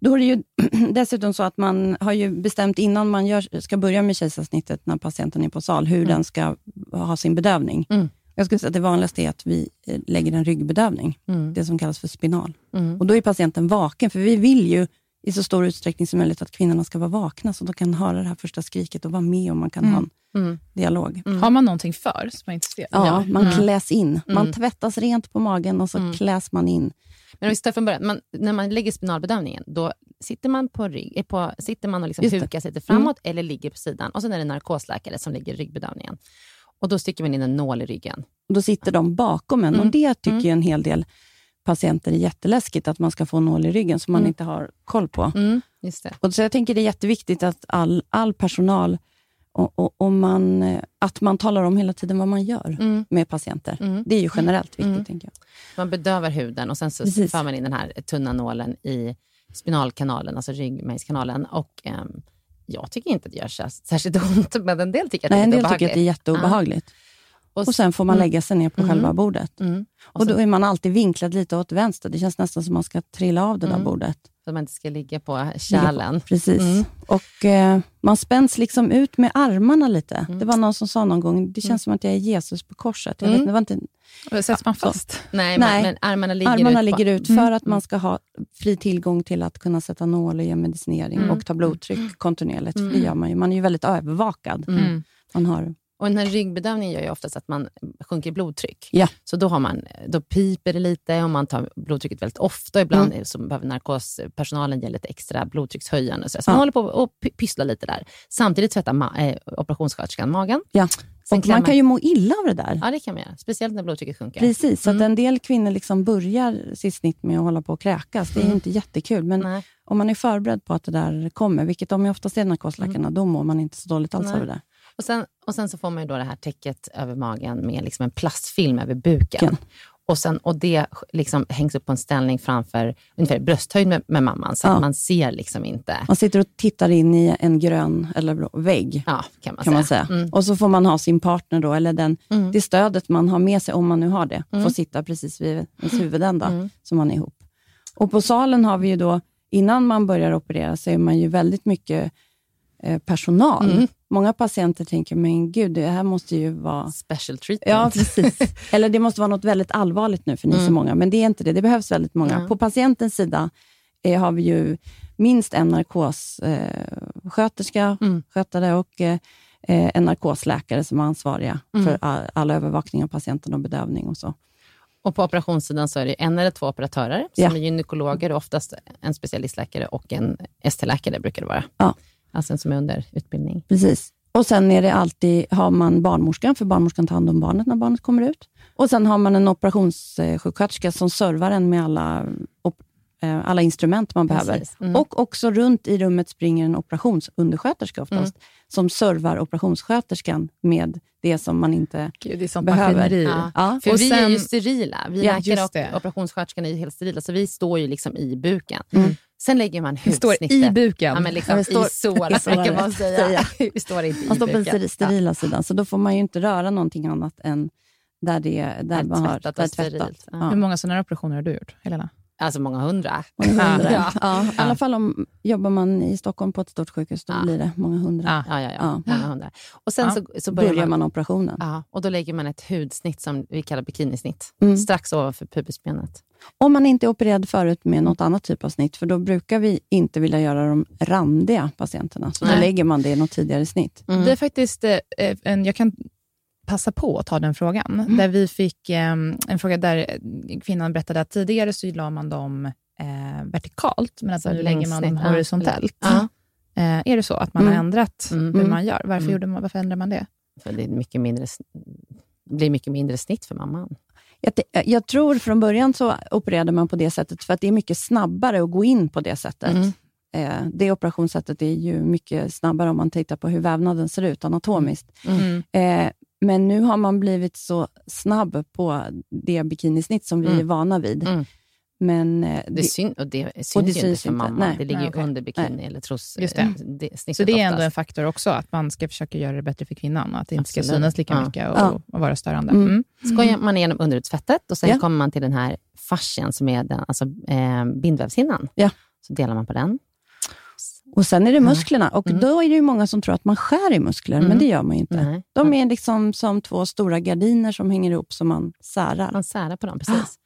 Då är det ju dessutom så att man har ju bestämt innan man gör, ska börja med kejsarsnittet, när patienten är på sal, hur den ska ha sin bedövning. Mm. Jag skulle säga att det vanligaste är att vi eh, lägger en ryggbedövning, Mm. det som kallas för spinal. Mm. Och Då är patienten vaken, för vi vill ju i så stor utsträckning som möjligt att kvinnorna ska vara vakna, så de kan höra det här första skriket och vara med och man kan Mm. ha en Mm. dialog. Har man någonting för som man inte ser? Ja, man Mm. kläs in. Man Mm. tvättas rent på magen och så Mm. kläs man in. Men om vi tar från början, man, när man lägger spinalbedövningen, då sitter man, på rygg, eh, på, sitter man och liksom. Mm. hukar sig lite framåt eller ligger på sidan. Och sen är det en narkosläkare som ligger i ryggbedövningen. Och då sticker man in en nål i ryggen. Och Då sitter de bakom en Mm. och det tycker Mm. ju en hel del patienter är jätteläskigt, att man ska få en nål i ryggen som man Mm. inte har koll på. Mm. Just det. Och så jag tänker det är jätteviktigt att all, all personal, och, och, och man, eh, att man talar om hela tiden vad man gör Mm. med patienter. Mm. Det är ju generellt viktigt, Mm. tänker jag. Man bedövar huden och sen så Precis. för man in den här tunna nålen i spinalkanalen, alltså ryggmärgskanalen. Och, ehm, jag tycker inte att det gör särskilt ont, men en del tycker att Nej, en det är del lite tycker att det är obehagligt. jätteobehagligt. Och, Och sen får man Mm. lägga sig ner på Mm. själva bordet. mm, och Och då är man alltid vinklad lite åt vänster. Det känns nästan som man ska trilla av det där Mm. bordet. Så att man inte ska ligga på kärlen. Precis. Mm. Och eh, Man spänns liksom ut med armarna lite. Mm. Det var någon som sa någon gång, det känns Mm. som att jag är Jesus på korset. Jag Mm. vet, det var inte, Sätts man fast? Nej, Nej. Men, men armarna ligger armarna ut. ligger ut för Mm. att man ska ha fri tillgång till att kunna sätta nål och ge medicinering Mm. och ta blodtryck kontinuerligt. Mm. För det gör man ju. Man är ju väldigt övervakad. Mm. Mm. Man har, Och den här ryggbedövningen gör ju oftast att man sjunker i blodtryck. Ja. Så då, har man, då piper det lite och man tar blodtrycket väldigt ofta. Ibland Mm. så behöver narkospersonalen ge lite extra blodtryckshöjande. Så, så Ja. man håller på och py- pysslar lite där. Samtidigt tvättar ma- eh, operationssköterskan magen. ja. Sen Och klämmer- man kan ju må illa av det där. Ja, det kan man göra. Speciellt när blodtrycket sjunker. Precis, så Mm. en del kvinnor liksom börjar sitt snitt med att hålla på och kräkas. Det är Mm. inte jättekul, men Nej. om man är förberedd på att det där kommer, vilket de oftast är narkosläkarna, då mår man inte så dåligt alls Nej. av det där. Och sen, och sen så får man ju då det här täcket över magen med liksom en plastfilm över buken. Buken. Och, sen, och det liksom hängs upp på en ställning framför ungefär brösthöjd med, med mamman, så Ja. att man ser liksom inte. Man sitter och tittar in i en grön eller blå vägg, Ja, kan man kan man säga. säga. Mm. Och så får man ha sin partner då, eller den, Mm. det stödet man har med sig, om man nu har det, Mm. får sitta precis vid ens huvudända, Mm. som man är ihop. Och på salen har vi ju då, innan man börjar operera, så är man ju väldigt mycket eh, personal. Mm. Många patienter tänker, men gud, det här måste ju vara... Special treatment. Ja, precis. Eller det måste vara något väldigt allvarligt nu, för ni är så Mm. många. Men det är inte det. Det behövs väldigt många. Ja. På patientens sida eh, har vi ju minst en narkossköterska, Mm. skötare och eh, eh, en narkosläkare som är ansvariga Mm. för all, all övervakning av patienten och bedövning och så. Och på operationssidan så är det en eller två operatörer som Ja. är gynekologer och oftast en specialistläkare och en ST-läkare brukar det vara. Ja. Alltså som är under utbildning. Precis. Och Sen är det alltid, har man barnmorskan, för barnmorskan tar hand om barnet när barnet kommer ut. Och Sen har man en operationssjuksköterska som servar en med alla, eh, alla instrument man behöver. Precis. Mm. Och också runt i rummet springer en operationsundersköterska oftast, Mm. som servar operationssköterskan med det som man inte Gud, det är sånt behöver. Ja. Ja. För Och vi är sen- ju sterila. Vi Ja, läkare och operationssköterskan är ju helt sterila, så vi står ju liksom i buken. Mm. Sen lägger man Det står hudsnittet. i buken. Ja, men liksom Ja, det står i såret, kan man säga. vi står inte i Man står på den sterila sidan, så då får man ju inte röra någonting annat än där, det, där Där man har tvättat där tvättat. Ja. Ja. Hur många sådana här operationer har du gjort, Helena? Alltså många hundra. Många hundra. Ja. Ja. I alla fall om jobbar man i Stockholm på ett stort sjukhus, då Ja. blir det många hundra. Ja. Ja, ja. Många hundra. Och sen Ja. så, så börjar börjar man, man... operationen. Ja, och då lägger man ett hudsnitt som vi kallar bikinisnitt. Mm. Strax ovanför pubisbenet. Om man inte är opererad förut med något annat typ av snitt, för då brukar vi inte vilja göra de randiga patienterna. Så då Nej. lägger man det i något tidigare snitt. Mm. Det är faktiskt eh, en, jag kan passa på att ta den frågan. Mm. Där vi fick eh, en fråga där eh, kvinnan berättade att tidigare så la man dem eh, vertikalt, men att Så nu lägger man dem horisontellt. Ja. Eh, är det så att man Mm. har ändrat Mm. hur Mm. man gör? Varför, Mm. gjorde man, varför ändrar man det? För det är mycket mindre, blir mycket mindre snitt för mamman. Jag, te- jag tror från början så opererade man på det sättet, för att det är mycket snabbare att gå in på det sättet. Mm. Eh, det operationssättet är ju mycket snabbare om man tittar på hur vävnaden ser ut anatomiskt. Mm. Eh, men nu har man blivit så snabb på det bikinisnitt som vi Mm. är vana vid. Mm. Men eh, Det, det, syn, och det syns det ju inte för inte. mamma. Nej. Det ligger Nej, okej. under bikini eller tros, Just det. eh, det, snittet Så det är ändå oftast. en faktor också, att man ska försöka göra det bättre för kvinnan och att det inte ska Absolut. synas lika Ja. mycket och, Ja. och vara störande. Mm. Mm. Skojar man igenom underhudsfettet och sen Ja. kommer man till den här fascian som är den, alltså, eh, bindvävshinnan. Ja. Så delar man på den. Och sen är det musklerna. Och Mm. Då är det ju många som tror att man skär i muskler, Mm. men det gör man ju inte. Nej. De är liksom som två stora gardiner som hänger ihop som man särar. Man särar på dem, precis.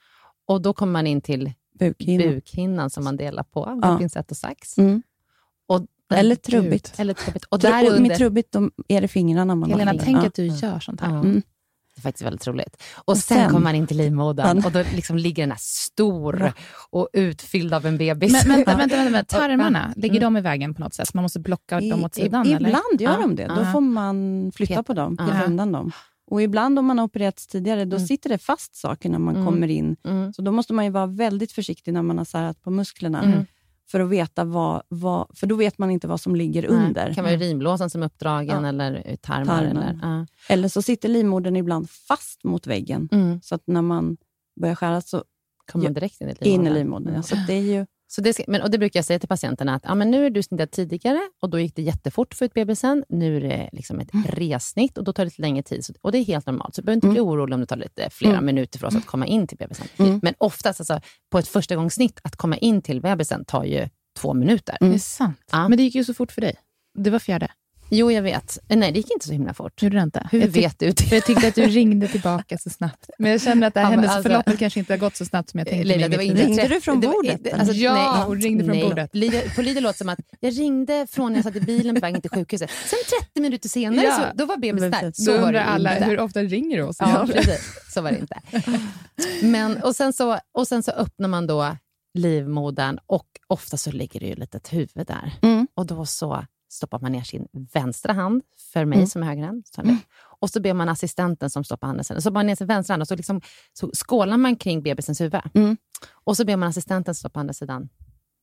Och då kommer man in till Bukhinnan. bukhinnan som man delar på med Ja. pincett och sax. Mm. Och Eller trubbigt. Eller trubbigt. Och där och med trubbigt då är det fingrarna man Helena, har. tänk att du gör sånt här. Mm. Det är faktiskt väldigt roligt. Och, Och sen, sen- kommer man in till livmodern och då liksom ligger den här stor och utfylld av en bebis. Men, vänta, vänta, vänta, vänta. tarmarna, ligger Mm. de i vägen på något sätt? Man måste blocka I, dem åt i, sidan? eller? ibland gör Ja. de det. Då får man flytta Peta. på dem, peta undan dem. Och ibland om man har opererats tidigare, då Mm. sitter det fast saker när man Mm. kommer in. Mm. Så då måste man ju vara väldigt försiktig när man har särat på musklerna. Mm. För att veta vad, vad, för då vet man inte vad som ligger Nej, under. Det kan vara urinblåsan som är uppdragen Ja. eller tarmar. Eller, ja. Eller så sitter livmodern ibland fast mot väggen. mm. Så att när man börjar skära så Kommer man direkt in i in livmodern. i livmodern. Ja, så det är ju, Så det, ska, men, och det brukar jag säga till patienterna, att ja, men nu är du snittad tidigare och då gick det jättefort få ut bebisen. Nu är det liksom ett resnitt och då tar det lite längre tid. Så, och det är helt normalt. Så du behöver inte Mm. bli orolig om det tar lite flera Mm. minuter för oss att komma in till bebisen. Mm. Men oftast, alltså, på ett första gångssnitt, att komma in till bebisen tar ju två minuter. Mm. Det är sant. Ja. Men det gick ju så fort för dig. Det var fjärde. Jo, jag vet. Nej, det gick inte så himla fort. Gjorde det inte? Hur jag vet du det? För jag tyckte att du ringde tillbaka så snabbt. Men jag känner att det här händelseförloppet alltså- kanske inte har gått så snabbt som jag tänkte. Leila, mig det var inte. Ringde träff- du från bordet, det- alltså, Ja, nej, hon ringde från nej. bordet. Lider- På Lider låter som att jag ringde från när jag satt i bilen på vägen till sjukhuset. Sen 30 minuter senare, Ja. så, då var bebisen där. Så Då var undrar det alla, inte. hur ofta ringer du oss? Ja, precis. Så var det inte. Men, och, sen så, och sen så öppnar man då livmodern och ofta så ligger det ju ett litet huvud där. Mm. Och då så stoppar man ner sin vänstra hand, för mig Mm. som är högerhänt. Det. Och så ber man assistenten som stoppar handen, sen, så bar man ner sin vänstra hand och så, liksom, så skålar man kring bebisens huvud. Mm. Och så ber man assistenten stoppa andra sidan.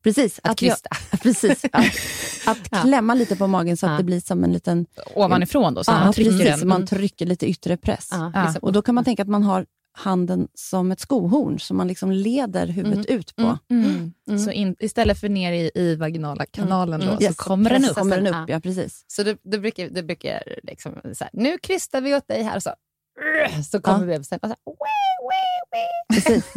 Precis. Att jag- krysta. precis. Att, att klämma lite på magen så att Ja. det blir som en liten... Ovanifrån då, så ja, man trycker precis. den. Man trycker lite yttre press. Ja, Ja. liksom Och Då kan man tänka att man har handen som ett skohorn, som man liksom leder huvudet ut på. Mm. Mm. Så in, istället för ner i, i vaginala kanalen Mm. då, Yes, så kommer den upp. Kommer den upp, Ja. ja. precis. Så det, det brukar, det brukar liksom så här, nu krystar vi åt dig här och så, så kommer Ja. bebisen och så här, wee, wee, wee. Precis.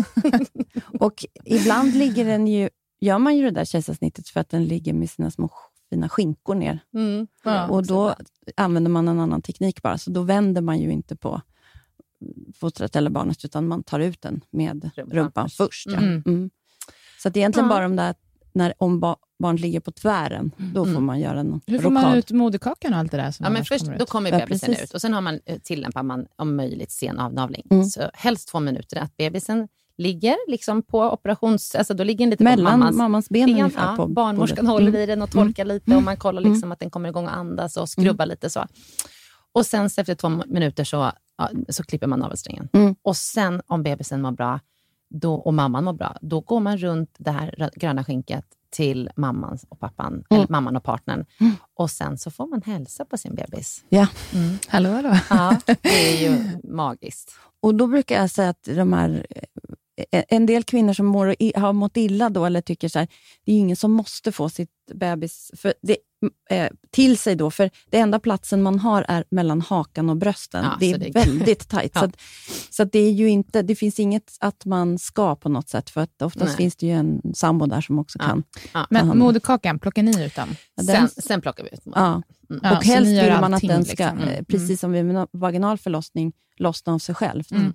och ibland ligger den ju, gör man ju det där kejsarsnittet för att den ligger med sina små fina skinkor ner. Mm. Ja, och då använder man en annan teknik bara, så då vänder man ju inte på fostret eller barnet, utan man tar ut den med Rumpan rumpan, först. ja. Mm. Mm. Så att det är egentligen Ja. bara om, där, när, om ba, barn ligger på tvären, då får man göra en Hur får man rokad. ut moderkakan och allt det där som Ja, men först, kommer då kommer Ja, bebisen precis. ut och sen har man, eh, tillämpar man om möjligt sen avnavling. Mm. Så helst två minuter att bebisen ligger liksom på operations... Alltså då ligger den lite Mellan på mammans mammans ben ben. ungefär. Ja, på barnmorskan bordet. håller Mm. i den och torkar lite och man kollar liksom att den kommer igång och andas och skrubbar lite så. Och sen så efter två minuter så, ja, så klipper man navelsträngen. Mm. Och sen om bebisen mår bra då, och mamman mår bra, då går man runt det här rö- gröna skinket till mamman och pappan, eller mamman och partnern. Och sen så får man hälsa på sin bebis. Ja. Hallå, hallå. Ja, det är ju magiskt. Och då brukar jag säga att de här, eh, en del kvinnor som mår, har mått illa då, eller tycker så här, det är ingen som måste få sitt bebis för det, eh, till sig då, för det enda platsen man har är mellan hakan och brösten. Ja, det är det väldigt tajt. Ja. Så, att, så att det är ju inte, det finns inget att man ska på något sätt, för att oftast Nej. finns det ju en sambo där som också Ja. kan. Ja. Men moderkakan, plockar ni ut den? Sen, den- sen plockar vi ut Ja. Ja, och helst vill man att den ska, liksom. Mm. eh, precis som vid vaginal förlossning, lossna av sig själv. Mm.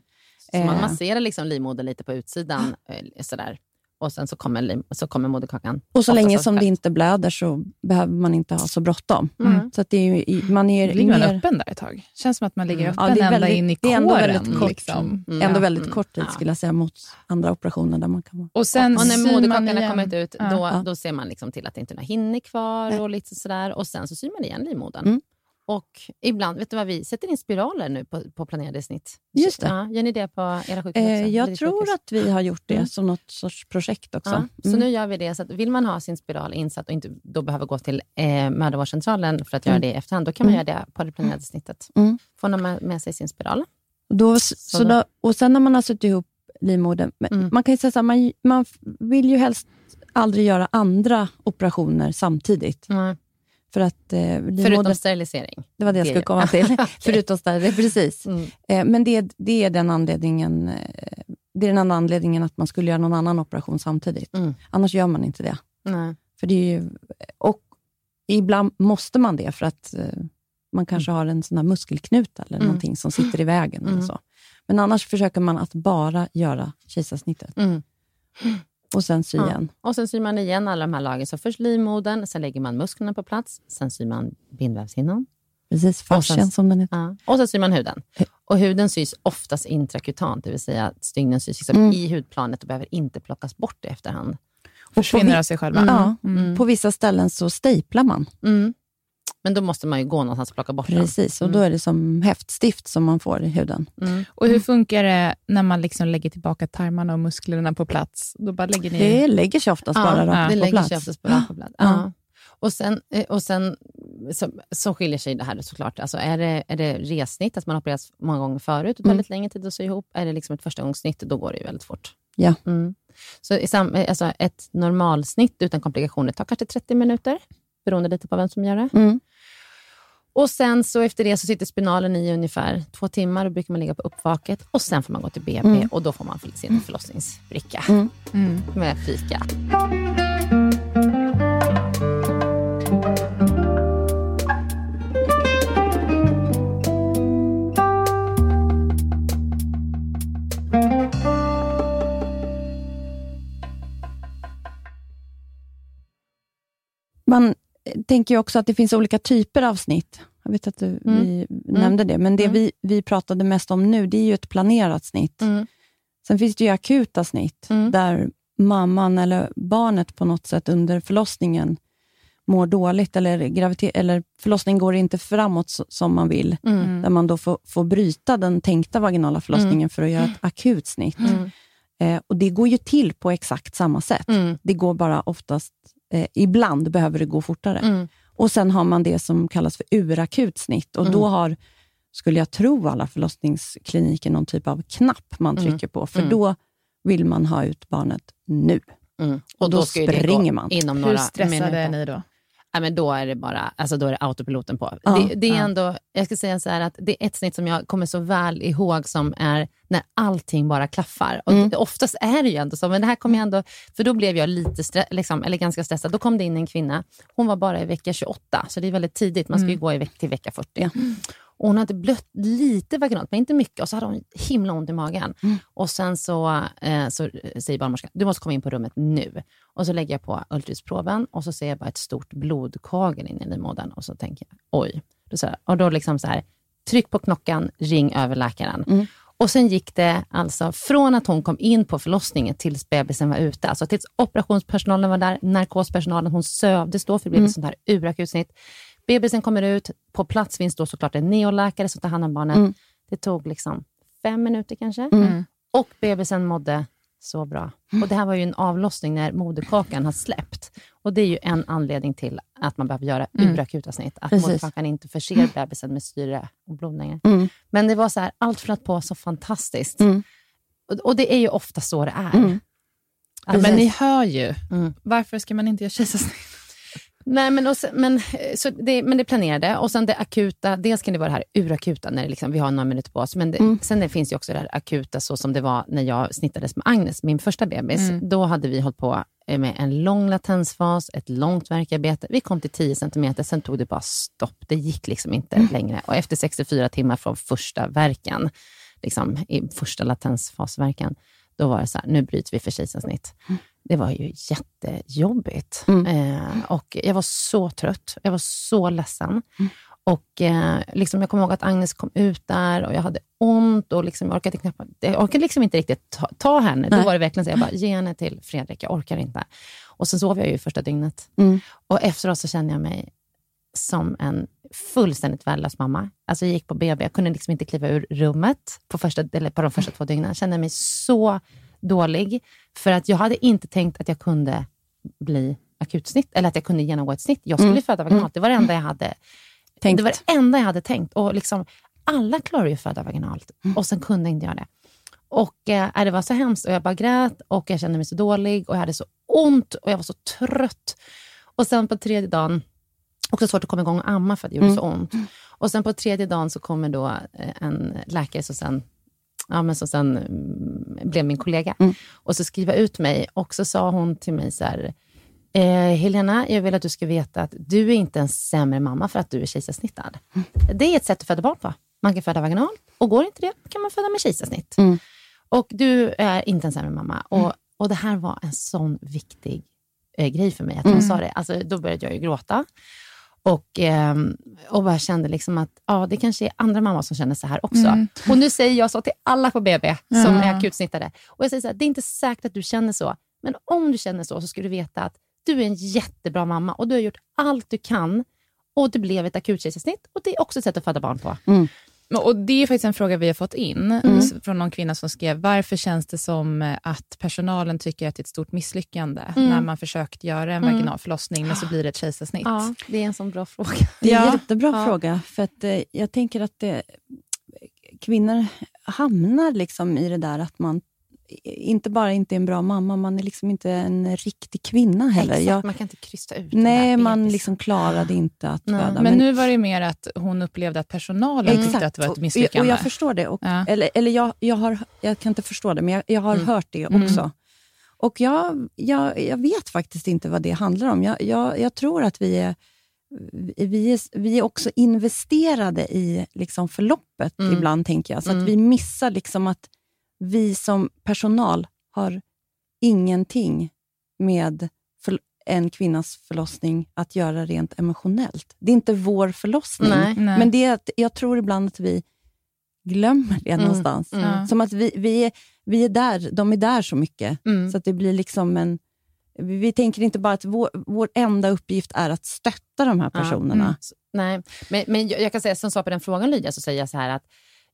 Så man Eh. masserar liksom livmodern lite på utsidan eh, sådär. Och sen så kommer, lim, så kommer moderkakan. Och så länge som det inte blöder så behöver man inte ha så bråttom. Mm. Så att det är man är Ligger man mer, öppen där ett tag? Känns som att man ligger Mm. öppen Ja, det är ända väldigt- in i det är ändå kåren. väldigt kort. Liksom. Mm. ändå väldigt Mm. kort tid Ja. skulle jag säga mot andra operationer där man kan vara... Och sen Och när man moderkakan har kommit ut, Ja. då, Ja. då ser man liksom till att det inte är några hinnor kvar och lite sådär. Och sen så syr man igen livmodern. Mm. Och ibland, vet du vad, vi sätter in spiraler nu på, på planerade snitt. Just det. Ja, gör ni det på era sjukhus Eh, jag tror sjukhus? att vi har gjort det Mm. som något sorts projekt också. Ja, så Mm. nu gör vi det. Så att vill man ha sin spiral insatt och inte då behöver gå till eh, mödravårdscentralen för att göra Mm. det i efterhand, då kan man Mm. göra det på det planerade snittet. Mm. Får man med, sig sin spiral. Då, så då- då, och sen när man har suttit ihop livmodern, Mm. man kan säga så här, man, man vill ju helst aldrig göra andra operationer samtidigt. För att eh, Förutom sterilisering. det var det jag skulle komma till. Förutom där, det, precis. Mm. Eh, men det, det är den anledningen eh, det är den enda anledningen att man skulle göra någon annan operation samtidigt. Mm. Annars gör man inte det. Nej. För det är ju, och ibland måste man det för att eh, man kanske har en sån här muskelknuta eller Mm. någonting som sitter i vägen. Eller Mm. så. Men annars försöker man att bara göra kejsarsnittet Mm. Och sen sy Ja. igen. Och sen syr man igen alla de här lagren. Så först livmodern, sen lägger man musklerna på plats, sen syr man bindvävshinnan. Precis, fascian som den heter. Ja. Och sen syr man huden. Och huden sys oftast intrakutant, det vill säga att stygnen sys liksom Mm. i hudplanet och behöver inte plockas bort i efterhand. Försvinner vi- av sig själva. Ja, Mm. På vissa ställen så staplar man. Mm. Men då måste man ju gå någonstans och plocka bort Precis, och Mm. då är det som häftstift som man får i huden. den. Mm. Och hur funkar det när man liksom lägger tillbaka tarmarna och musklerna på plats? Då bara lägger ni... Det lägger sig oftast bara rakt det på lägger plats. sig oftast bara på plats. Ja. Ja. Och sen, eh, och sen så, så skiljer sig det här såklart. Alltså är, det, är det resnitt, att man har opererats många gånger förut och tar Mm. lite längre tid att sy ihop, är det liksom ett förstagångssnitt, då går det ju väldigt fort. Ja. Mm. Så i sam, eh, alltså ett normalsnitt utan komplikationer tar kanske 30 minuter, beroende lite på vem som gör det. Mm. Och sen så efter det så sitter spinalen i ungefär två timmar, då brukar man ligga på uppvaket och sen får man gå till BB Mm. och då får man sin förlossningsbricka Mm. Mm. med fika. Man tänker ju också att det finns olika typer av snitt. Jag vet att du, vi nämnde det, men det Mm. vi, vi pratade mest om nu, det är ju ett planerat snitt. Mm. Sen finns det ju akuta snitt, Mm. där mamman eller barnet på något sätt under förlossningen mår dåligt, eller, eller förlossningen går inte framåt så, som man vill. Mm. Där man då får, får bryta den tänkta vaginala förlossningen för att göra ett akut snitt. Mm. Eh, och Det går ju till på exakt samma sätt. Mm. Det går bara oftast, eh, ibland behöver det gå fortare. Mm. Och Sen har man det som kallas för urakut snitt. Och Då Mm. har, skulle jag tro, alla förlossningskliniker någon typ av knapp man Mm. trycker på. För Mm. då vill man ha ut barnet nu. Mm. Och då ska ju det gå springer man. Inom Hur några stressade minuter. är ni då? Ja, men då är det bara alltså då är det autopiloten på. Ja, det, det är ja. ändå, jag ska säga så att det är ett snitt som jag kommer så väl ihåg som är när allting bara klaffar. Och Mm. det, oftast är det ju ändå så, men det här kommer jag ändå, för då blev jag lite stre, liksom, eller ganska stressad. Då kom det in en kvinna, hon var bara i vecka 28, så det är väldigt tidigt. Man ska ju Mm. gå i veck, till vecka 40. Ja. Och hon hade blött lite vaginalt, men inte mycket. Och så hade hon himla ont i magen. Mm. Och Sen så, eh, så säger barnmorskan, du måste komma in på rummet nu. Och så lägger jag på ultraljudsproven och så ser jag bara ett stort blodkagel in i livmodern. Och så tänker jag, oj. Då så och då liksom så här, tryck på knockan, ring över läkaren. Mm. Och Sen gick det alltså från att hon kom in på förlossningen tills bebisen var ute. Alltså tills operationspersonalen var där, narkospersonalen, hon sövdes då, för det blev Mm. ett sånt här urakutsnitt. Bebisen kommer ut, på plats finns då såklart en neoläkare som tar hand om barnet. Mm. Det tog liksom fem minuter kanske. Mm. Och bebisen mådde så bra. Och Det här var ju en avlossning när moderkakan har släppt. Och Det är ju en anledning till att man behöver göra Mm. urakuta snitt. Att Precis. moderkakan inte förser bebisen med syre och blod längre. Mm. Men det var så här, allt flöt på så fantastiskt. Mm. Och, och det är ju ofta så det är. Mm. Alltså- Men ni hör ju. Mm. Varför ska man inte göra kejsarsnitt? Nej, men, och sen, men, eh, så det, men det planerade. Och sen det akuta, dels kan det vara det här urakuta, när det liksom, vi har några minuter på oss. Men det, Mm. sen det finns ju också det här akuta, så som det var när jag snittades med Agnes, min första bebis. Mm. Då hade vi hållit på eh, med en lång latensfas, ett långt värkarbete. Vi kom till 10 centimeter, sen tog det bara stopp. Det gick liksom inte Mm. längre. Och efter 64 timmar från första verken, liksom, i första latensfasverkan, då var det så här, nu bryter vi för kejsarsnitt. Det var ju jättejobbigt. Mm. Eh, och jag var så trött. Jag var så ledsen. Och eh, liksom, Jag kommer ihåg att Agnes kom ut där och jag hade ont och liksom, jag orkade, knappt, jag orkade liksom inte riktigt ta, ta henne. Då Nej. var det verkligen så jag bara, ge henne till Fredrik, jag orkar inte. Och sen sov jag ju första dygnet. Mm. Och efteråt så kände jag mig som en fullständigt värdelös mamma. Alltså jag gick på BB, jag kunde liksom inte kliva ur rummet på, första, eller på de första två dygnen. Jag kände mig så dålig, för att jag hade inte tänkt att jag kunde bli akutsnitt, eller att jag kunde genomgå ett snitt. Jag skulle Mm. föda vaginalt. Det var det enda jag hade Tänkt. det var det enda jag hade tänkt. Och liksom, alla klarar ju att föda vaginalt Mm. och sen kunde inte jag det. Och eh, det var så hemskt och jag bara grät och jag kände mig så dålig och jag hade så ont och jag var så trött. Och sen på tredje dagen, också svårt att komma igång och amma för att det gjorde Mm. så ont. Och sen på tredje dagen så kommer då eh, en läkare som sen, ja, men som sen mm, blev min kollega Mm. och så skriva ut mig. Och så sa hon till mig så här, Eh, Helena, jag vill att du ska veta att du är inte en sämre mamma för att du är kejsarsnittad. Det är ett sätt att föda barn på. Man kan föda vaginalt och går inte det kan man föda med kejsarsnitt. Mm. Och du är inte en sämre mamma. Och, och det här var en sån viktig eh, grej för mig, att hon Mm. sa det. Alltså, då började jag ju gråta. Och, ehm, och bara kände liksom att ja, det kanske är andra mammor som känner så här också. Mm. Och nu säger jag så till alla på BB som Ja. är akutsnittade. Och jag säger så här, det är inte säkert att du känner så, men om du känner så, så ska du veta att du är en jättebra mamma och du har gjort allt du kan och det blev ett akutkejsarsnitt och det är också ett sätt att föda barn på. Men- Och Det är faktiskt en fråga vi har fått in Mm. från någon kvinna som skrev, varför känns det som eh, att personalen tycker att det är ett stort misslyckande Mm. när man försökt göra en Mm. vaginal förlossning, men så blir det ett kejsarsnitt? Ja, det är en sån bra fråga. Det är en Ja. jättebra Ja. fråga. För att, eh, jag tänker att det, kvinnor hamnar liksom i det där att man inte bara inte är en bra mamma, man är liksom inte en riktig kvinna heller. Exakt, Jag, man kan inte krysta ut den nej, där man liksom klarade inte att Nej. föda. Men, nu var det mer att hon upplevde att personalen tyckte att det var ett Och- misslyckande. Och jag förstår det. Och, Ja. Eller, eller jag, jag, har, jag kan inte förstå det, men jag, jag har Mm. hört det Mm. också. Och jag, jag, jag vet faktiskt inte vad det handlar om. Jag, jag, jag tror att vi är, vi är, vi är också investerade i liksom förloppet Mm. ibland, tänker jag. Så Mm. att vi missar liksom att vi som personal har ingenting med för, en kvinnas förlossning att göra rent emotionellt. Det är inte vår förlossning. Nej. Nej. Men det är att, jag tror ibland att vi glömmer det Mm, någonstans. mm. Ja. Som att vi, vi, är, vi är där, de är där så mycket. Mm. Så att det blir liksom en... Vi, tänker inte bara att vår, vår enda uppgift är att stötta de här Ja, personerna. mm. Så- Nej, men, men jag, jag kan säga som svar på den frågan Lydia, så säger jag så här att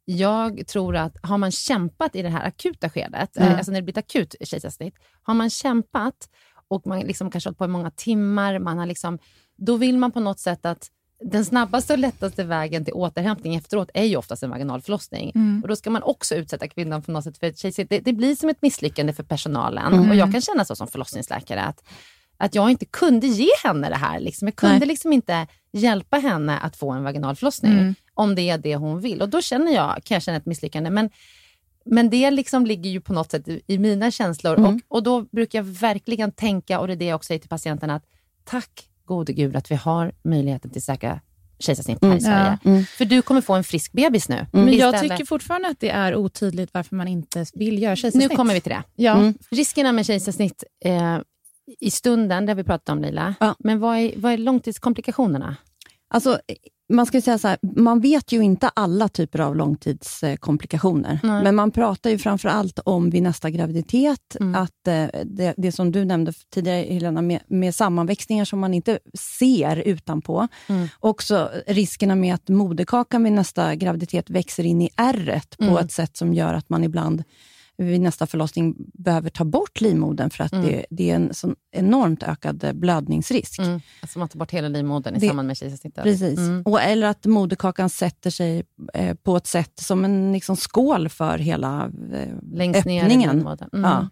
jag tror att har man kämpat i det här akuta skedet, Mm. eh, alltså när det blir ett akut kejsarsnitt, har man kämpat och man liksom kanske hållit på i många timmar, man har liksom, då vill man på något sätt att den snabbaste och lättaste vägen till återhämtning efteråt är ju oftast en vaginal förlossning. Mm. Och då ska man också utsätta kvinnan på något sätt för ett kejsarsnitt. Det, det blir som ett misslyckande för personalen. Mm. Och jag kan känna så som förlossningsläkare att, att jag inte kunde ge henne det här. Liksom. Jag kunde Nej. liksom inte hjälpa henne att få en vaginal förlossning Mm. om det är det hon vill. Och då känner jag, kan jag känna ett misslyckande. Men, men det liksom ligger ju på något sätt i, i mina känslor. Mm. Och, och då brukar jag verkligen tänka, och det är det jag också säger till patienterna, att tack gode gud att vi har möjligheten till säkra kejsarsnitt här i Mm. Sverige. Ja. Mm. För du kommer få en frisk bebis nu. Men jag tycker fortfarande att det är otydligt varför man inte vill göra Nu kejsarsnitt. kommer vi till det. Ja. Mm. Riskerna med kejsarsnitt eh, i stunden, det har vi pratat om Lila. Ja. Men vad är, vad är långtidskomplikationerna? Alltså, man ska säga så här, man vet ju inte alla typer av långtidskomplikationer. Nej. Men man pratar ju framför allt om vid nästa graviditet, Mm. att eh, det, det som du nämnde tidigare Helena, med, med sammanväxningar som man inte ser utanpå. Mm. Också riskerna med att moderkakan vid nästa graviditet växer in i ärret på Mm. ett sätt som gör att man ibland vid nästa förlossning behöver ta bort livmodern för att Mm. det, det är en sån enormt ökad eh, blödningsrisk. Mm. Alltså man tar bort hela livmodern i Det- samband med kejsarsnittet. Precis. Mm. Och, eller att moderkakan sätter sig eh, på ett sätt som en liksom, skål för hela eh, Längst ner i öppningen. livmodern. Mm. Ja.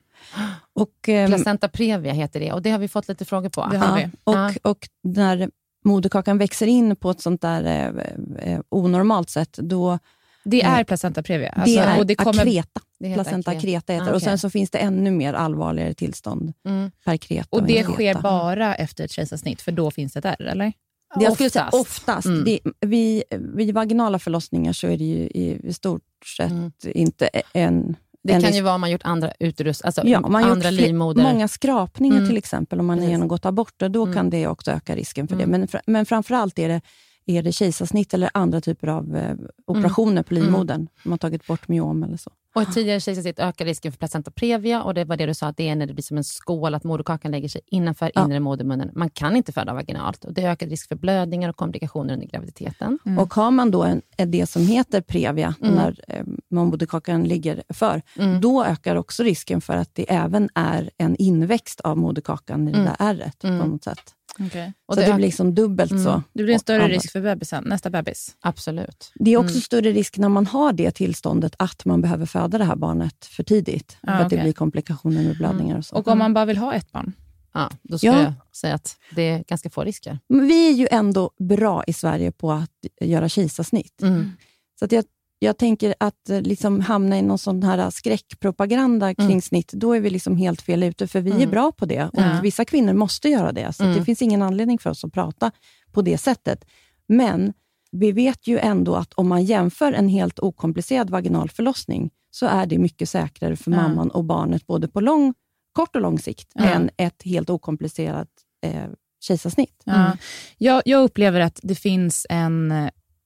Och, ehm, Placenta previa heter det och det har vi fått lite frågor på. Ja, och, Ja. och när moderkakan växer in på ett sånt där eh, eh, onormalt sätt, då Det är Nej. placenta previa. det Alltså, är och det kommer, akreta. Det Placenta akret. akreta heter Ah, det. Och sen så finns det ännu mer allvarligare tillstånd Mm. per kreta. och det akreta. sker bara efter ett kejsarsnitt, för då finns det ett ärr, eller? Det jag skulle säga Oftast. oftast. Mm. Det, vid, vid vaginala förlossningar så är det ju i, stort sett Mm. inte en... Det en kan risk- ju vara om man gjort andra utrust, alltså Ja, om man andra gjort livmoder. många skrapningar Mm. till exempel, om man har genomgått aborter, då Mm. kan det också öka risken för Mm. det. Men, fr- men framför allt är det, är det kejsarsnitt eller andra typer av eh, operationer på Mm. livmodern. Man har tagit bort myom eller så. Och ett tidigare kejsarsnitt ökar risken för placenta previa och det var det du sa, att det är när det blir som en skål, att moderkakan lägger sig innanför Ja. inre modermunnen. Man kan inte föda vaginalt och det ökar risk för blödningar och komplikationer under graviditeten. Mm. Och har man då en, en- det som heter previa, Mm. när eh, moderkakan ligger för, Mm. då ökar också risken för att det även är en inväxt av moderkakan i Mm. det där ärret Mm. på något sätt. Okay. Och så det det blir liksom dubbelt Mm. så. Det blir en större risk för bebisen, nästa bebis. Absolut. Det är också Mm. större risk när man har det tillståndet att man behöver föda det här barnet för tidigt. Ja, för att det blir komplikationer med blödningar och så. Och om man bara vill ha ett barn? Ja, då skulle Ja. jag säga att det är ganska få risker. Men vi är ju ändå bra i Sverige på att göra kejsarsnitt. Mm. Så att jag, jag tänker att eh, liksom hamna i någon sån här skräckpropaganda kring Mm. snitt, då är vi liksom helt fel ute, för vi är Mm. bra på det. Och Ja. Vissa kvinnor måste göra det, så Mm. det finns ingen anledning för oss att prata på det sättet. Men vi vet ju ändå att om man jämför en helt okomplicerad vaginal förlossning, så är det mycket säkrare för mamman och barnet, både på lång, kort och lång sikt, än ett helt okomplicerat eh, kejsarsnitt. Ja. Mm. Jag, jag upplever att det finns en,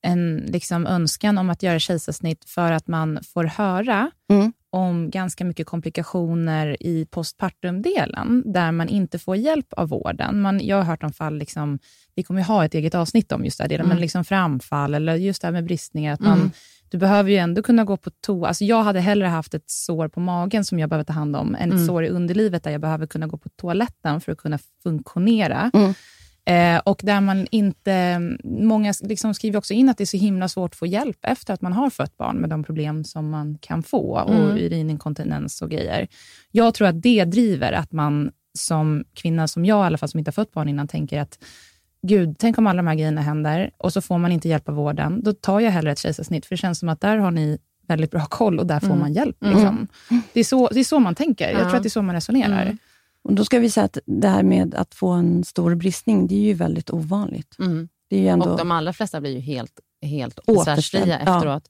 en liksom önskan om att göra kejsarsnitt för att man får höra Mm. om ganska mycket komplikationer i postpartumdelen, där man inte får hjälp av vården. Man, jag har hört om fall, liksom, vi kommer ju ha ett eget avsnitt om just det här, delen, Mm. men liksom framfall eller just det här med bristningar. Att man, Mm. Du behöver ju ändå kunna gå på toa. Alltså jag hade hellre haft ett sår på magen som jag behöver ta hand om, än ett Mm. sår i underlivet där jag behöver kunna gå på toaletten för att kunna funktionera. Mm. Eh, och där man inte... Många liksom skriver också in att det är så himla svårt att få hjälp efter att man har fött barn med de problem som man kan få, och Mm. urininkontinens och grejer. Jag tror att det driver att man som kvinna, som jag i alla fall, som inte har fött barn innan, tänker att Gud, tänk om alla de här grejerna händer och så får man inte hjälp av vården. Då tar jag hellre ett kejsarsnitt, för det känns som att där har ni väldigt bra koll och där får Mm. man hjälp. Mm. Liksom. Det, är så, det är så man tänker. Jag Ja. tror att det är så man resonerar. Mm. Och Då ska vi säga att det här med att få en stor bristning, det är ju väldigt ovanligt. Mm. Det är ju ändå... Och de allra flesta blir ju helt, helt besvärsfria ja. efteråt.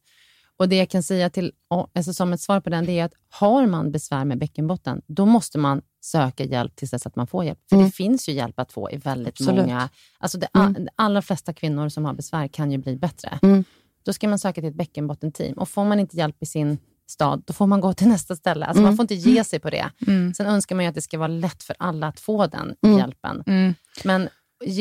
Och Det jag kan säga till, alltså som ett svar på den, det är att har man besvär med bäckenbotten, då måste man söka hjälp tills dess att man får hjälp. För Mm. det finns ju hjälp att få i väldigt Absolut. många... Alltså det, Mm. De allra flesta kvinnor som har besvär kan ju bli bättre. Mm. Då ska man söka till ett bäckenbottenteam. Och får man inte hjälp i sin stad, då får man gå till nästa ställe. Alltså Mm. Man får inte ge sig på det. Mm. Sen önskar man ju att det ska vara lätt för alla att få den Mm. hjälpen. Mm. Men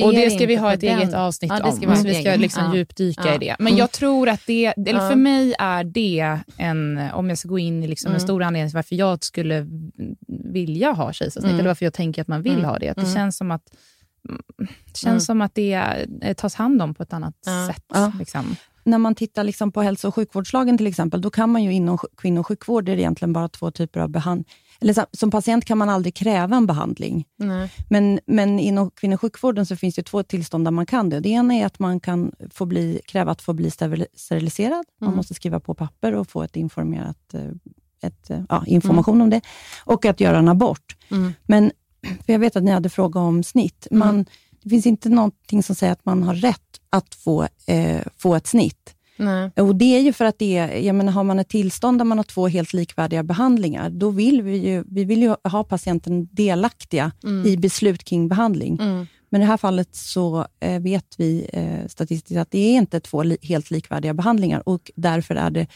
Och det ska vi ha ett den. eget avsnitt Ja, om. vi så vi ska liksom Ja. djupdyka Ja. i det. Men jag tror att det, eller för mig är det en, om jag ska gå in i liksom en Mm. stor anledning till varför jag skulle vilja ha kejsarsnitt, Mm. eller varför jag tänker att man vill ha det. Att det känns som att det känns Mm. som att det eh, tas hand om på ett annat Ja. sätt. Ja. Liksom. När man tittar liksom på hälso och sjukvårdslagen till exempel, då kan man ju inom sj- kvinno och sjukvård, är det egentligen bara två typer av behandling. Eller som patient kan man aldrig kräva en behandling. Nej. Men, men inom kvinno och sjukvården så finns det två tillstånd där man kan det. Det ena är att man kan få bli, kräva att få bli steril- steriliserad. Man Mm. måste skriva på papper och få ett informerat, eh, ett, eh, ja, information om det. Och att göra en abort. Mm. Men för jag vet att ni hade fråga om snitt. Mm. Man, Det finns inte någonting som säger att man har rätt att få, eh, få ett snitt. Nej. Och Det är ju för att det är, jag menar, har man ett tillstånd där man har två helt likvärdiga behandlingar, då vill vi ju, vi vill ju ha patienten delaktiga Mm. i beslut kring behandling. Mm. Men i det här fallet så eh, vet vi eh, statistiskt att det är inte två li- helt likvärdiga behandlingar och därför är det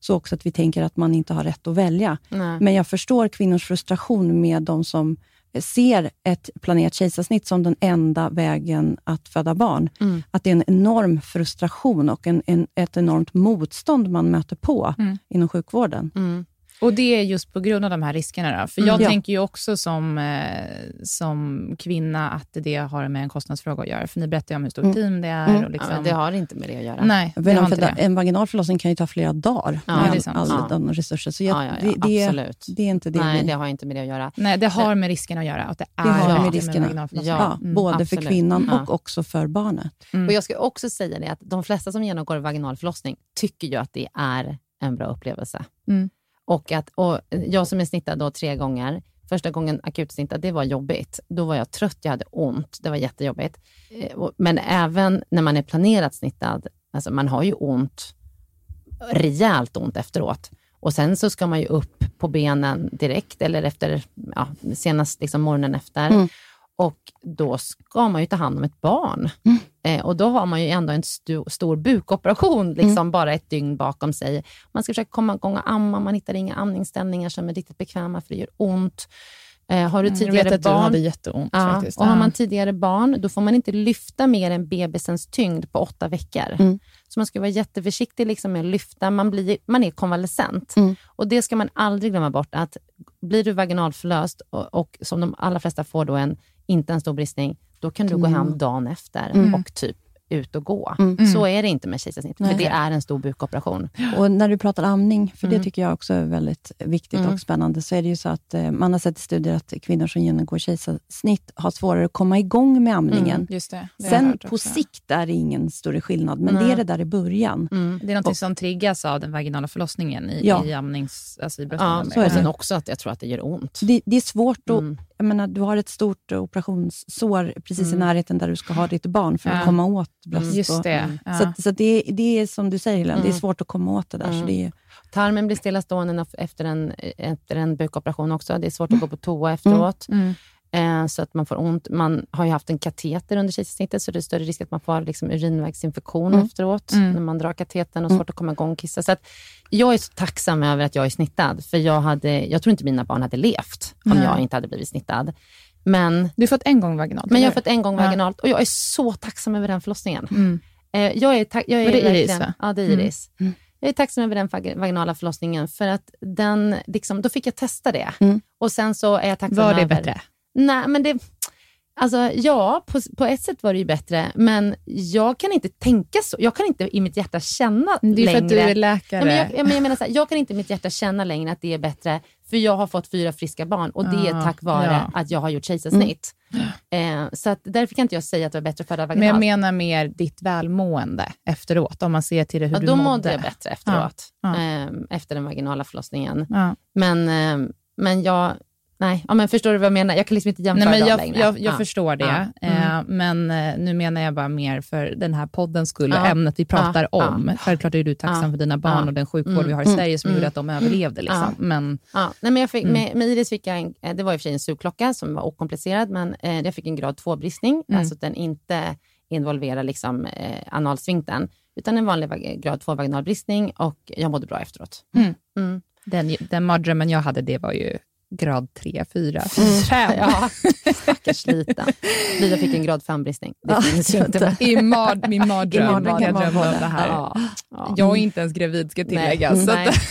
så också att vi tänker att man inte har rätt att välja. Nej. Men jag förstår kvinnors frustration med de som ser ett planerat kejsarsnitt som den enda vägen att föda barn. Mm. Att det är en enorm frustration och en, en, ett enormt motstånd man möter på Mm. inom sjukvården. Mm. Och det är just på grund av de här riskerna. Då. För Mm. jag Ja. tänker ju också som, eh, som kvinna att det har med en kostnadsfråga att göra. För ni berättar ju om hur stort Mm. team det är. Mm. Och liksom, Ja, men det har inte med det att göra. Nej, det har för inte det. En vaginal förlossning kan ju ta flera dagar Ja, med det är sant. alla Ja. de resurser. Så jag, Ja, ja, ja, det, det, absolut. det är inte det Nej, vi... det har inte med det att göra. Nej, det har med risken att göra. Att det, är Det har med med riskerna. vaginalförlossning. Ja. Ja, Mm. både för absolut. kvinnan Ja. och också för barnet. Mm. Och Jag ska också säga det att de flesta som genomgår vaginal förlossning tycker ju att det är en bra upplevelse. Mm. Och, att, och jag som är snittad då tre gånger, första gången akutsnittad, det var jobbigt. Då var jag trött, jag hade ont, det var jättejobbigt. Eh, men även när man är planerat snittad, alltså man har ju ont, rejält ont efteråt. Och sen så ska man ju upp på benen direkt eller efter, ja, senast liksom morgonen efter. Mm. Och då ska man ju ta hand om ett barn. Mm. Eh, och då har man ju ändå en stu- stor bukoperation, liksom bara ett dygn bakom sig. Man ska försöka komma igång och amma, man hittar inga andningsställningar som är riktigt bekväma för det gör ont. Eh, har du Mm, Jag tidigare vet att du hade jätteont Ja, faktiskt. och har man tidigare barn, då får man inte lyfta mer än bebisens tyngd på åtta veckor. Mm. Så man ska vara jätteförsiktig liksom med att lyfta. Man, blir, man är konvalescent. Mm. Och det ska man aldrig glömma bort, att blir du vaginalförlöst och, och som de allra flesta får då en, inte en stor bristning, då kan du gå hem dagen efter Mm. och typ ut och gå. Mm. Så är det inte med kejsarsnitt, för Nej. det är en stor bukoperation. Och när du pratar amning, för Mm. det tycker jag också är väldigt viktigt Mm. och spännande, så är det ju så att eh, man har sett i studier att kvinnor som genomgår kejsarsnitt har svårare att komma igång med amningen. Mm, just det. det Sen på också. sikt är det ingen större skillnad, men det är det där i början. Mm. Det är något som triggas av den vaginala förlossningen i, Ja. i amnings, alltså i Ja, så är det. sen också att jag tror att det gör ont. Det, det är svårt att... Mm. Jag menar, du har ett stort operationssår precis Mm. i närheten där du ska ha ditt barn för Ja. att komma åt bröst. Mm, Just och, det. Ja. Så, så det, det är som du säger, Helena, det är Mm. svårt att komma åt det där. Mm. Så det är, Tarmen blir stillastående efter en, efter en bukoperation också. Det är svårt att gå på toa efteråt. Mm. Eh, så att man får ont. Man har ju haft en kateter under kejsarsnittet, så det är större risk att man får liksom, urinvägsinfektion Mm. efteråt, Mm. när man drar katetern och Mm. svårt att komma igång och kissa. Så att jag är så tacksam över att jag är snittad, för jag, hade, jag tror inte mina barn hade levt om Nej. jag inte hade blivit snittad. Men, Du har fått en gång vaginalt? men jag har fått en gång Ja. vaginalt och jag är så tacksam över den förlossningen. Mm. Eh, jag är, ta- jag är det Iris, verkligen- va? Ja, det är Mm. Iris. Mm. Jag är tacksam över den vag- vaginala förlossningen, för att den, liksom, då fick jag testa det. Mm. Och sen så är jag tacksam Var det över... bättre? Nej, men det... Alltså, ja, på, på ett sätt var det ju bättre, men jag kan inte tänka så. Jag kan inte i mitt hjärta känna Det är längre... för att du är läkare. Ja, men jag, men jag menar så här, jag kan inte i mitt hjärta känna längre att det är bättre, för jag har fått fyra friska barn och det är tack vare ja. att jag har gjort kejsarsnitt. Eh, så att därför kan inte jag säga att det var bättre att föda Men jag vaginalt. menar mer ditt välmående efteråt, om man ser till det hur Ja, du då mådde. mådde jag bättre efteråt, Ja, Eh, efter den vaginala förlossningen. Men, eh, men jag... Nej, ja, men förstår du vad jag menar? Jag kan liksom inte jämföra Nej, men dem jag, längre. jag, jag Ja. förstår det, Ja. Mm. eh, men eh, nu menar jag bara mer för den här poddens skull, Ja. ämnet vi pratar om. Självklart är du tacksam för dina barn och den sjukvård Mm. vi har i Sverige som Mm. gjorde att de överlevde. Liksom. Men, nej, men jag fick, Mm. med, med Iris fick jag en, eh, det var i och för sig en sugklocka som var okomplicerad, men eh, jag fick en grad 2-bristning, Mm. alltså att den inte involverar liksom, eh, analsfinkten, utan en vanlig grad 2 vaginalbristning och jag mådde bra efteråt. Mm. Mm. den, den mardrömmen jag hade, det var ju grad 3, 4, Mm. 5. Ja, stackars Lita. Lita fick en grad 5-bristning. Det Ja, finns ju inte. I min mardröm I mardröm kan jag drömma om det. här. Ja, ja. Jag är inte ens gravid ska tilläggas. så Nej. att,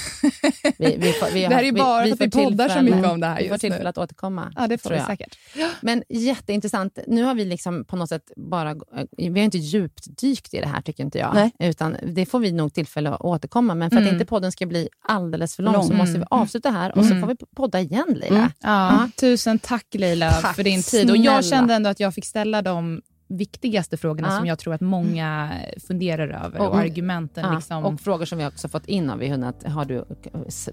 Vi, vi får, vi Det här är ju vi- bara vi för att får vi poddar så mycket om det här Vi får just nu. tillfälle att återkomma. ja, det får vi säkert. Men jätteintressant. Nu har vi liksom på något sätt bara... Vi har inte djupdykt i det här, tycker inte jag. Nej. Utan det får vi nog tillfälle att återkomma. Men för att Mm. inte podden ska bli alldeles för lång, Lång. så måste vi Mm. avsluta här och så Mm. får vi podda igen, Leila. Mm. Ja, Tusen tack Leila Tack, för din tid. Och jag kände ändå att jag fick ställa de viktigaste frågorna Ja. som jag tror att många funderar över och, Och- argumenten. Ja, liksom, Och frågor som vi också fått in har vi hunnit, har du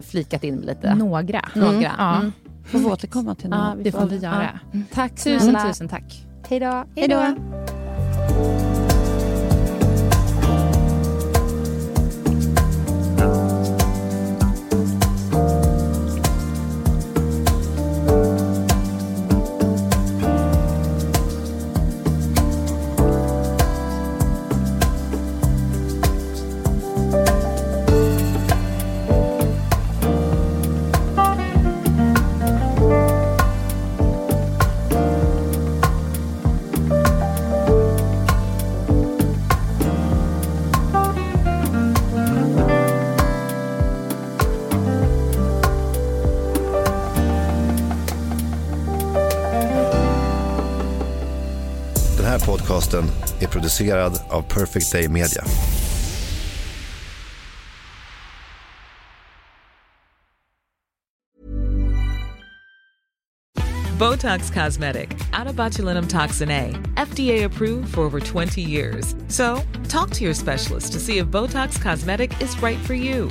flikat in lite. några. Några. Ja, Mm. Får vi återkomma till Ja, något. det får vi göra. Ja. Tack Tusen, snälla. tusen tack. Hej då. Hej då. Är producerad av Perfect Day Media. Botox Cosmetic, out toxin A, FDA approved for over 20 years. So, talk to your specialist to see if Botox Cosmetic is right for you.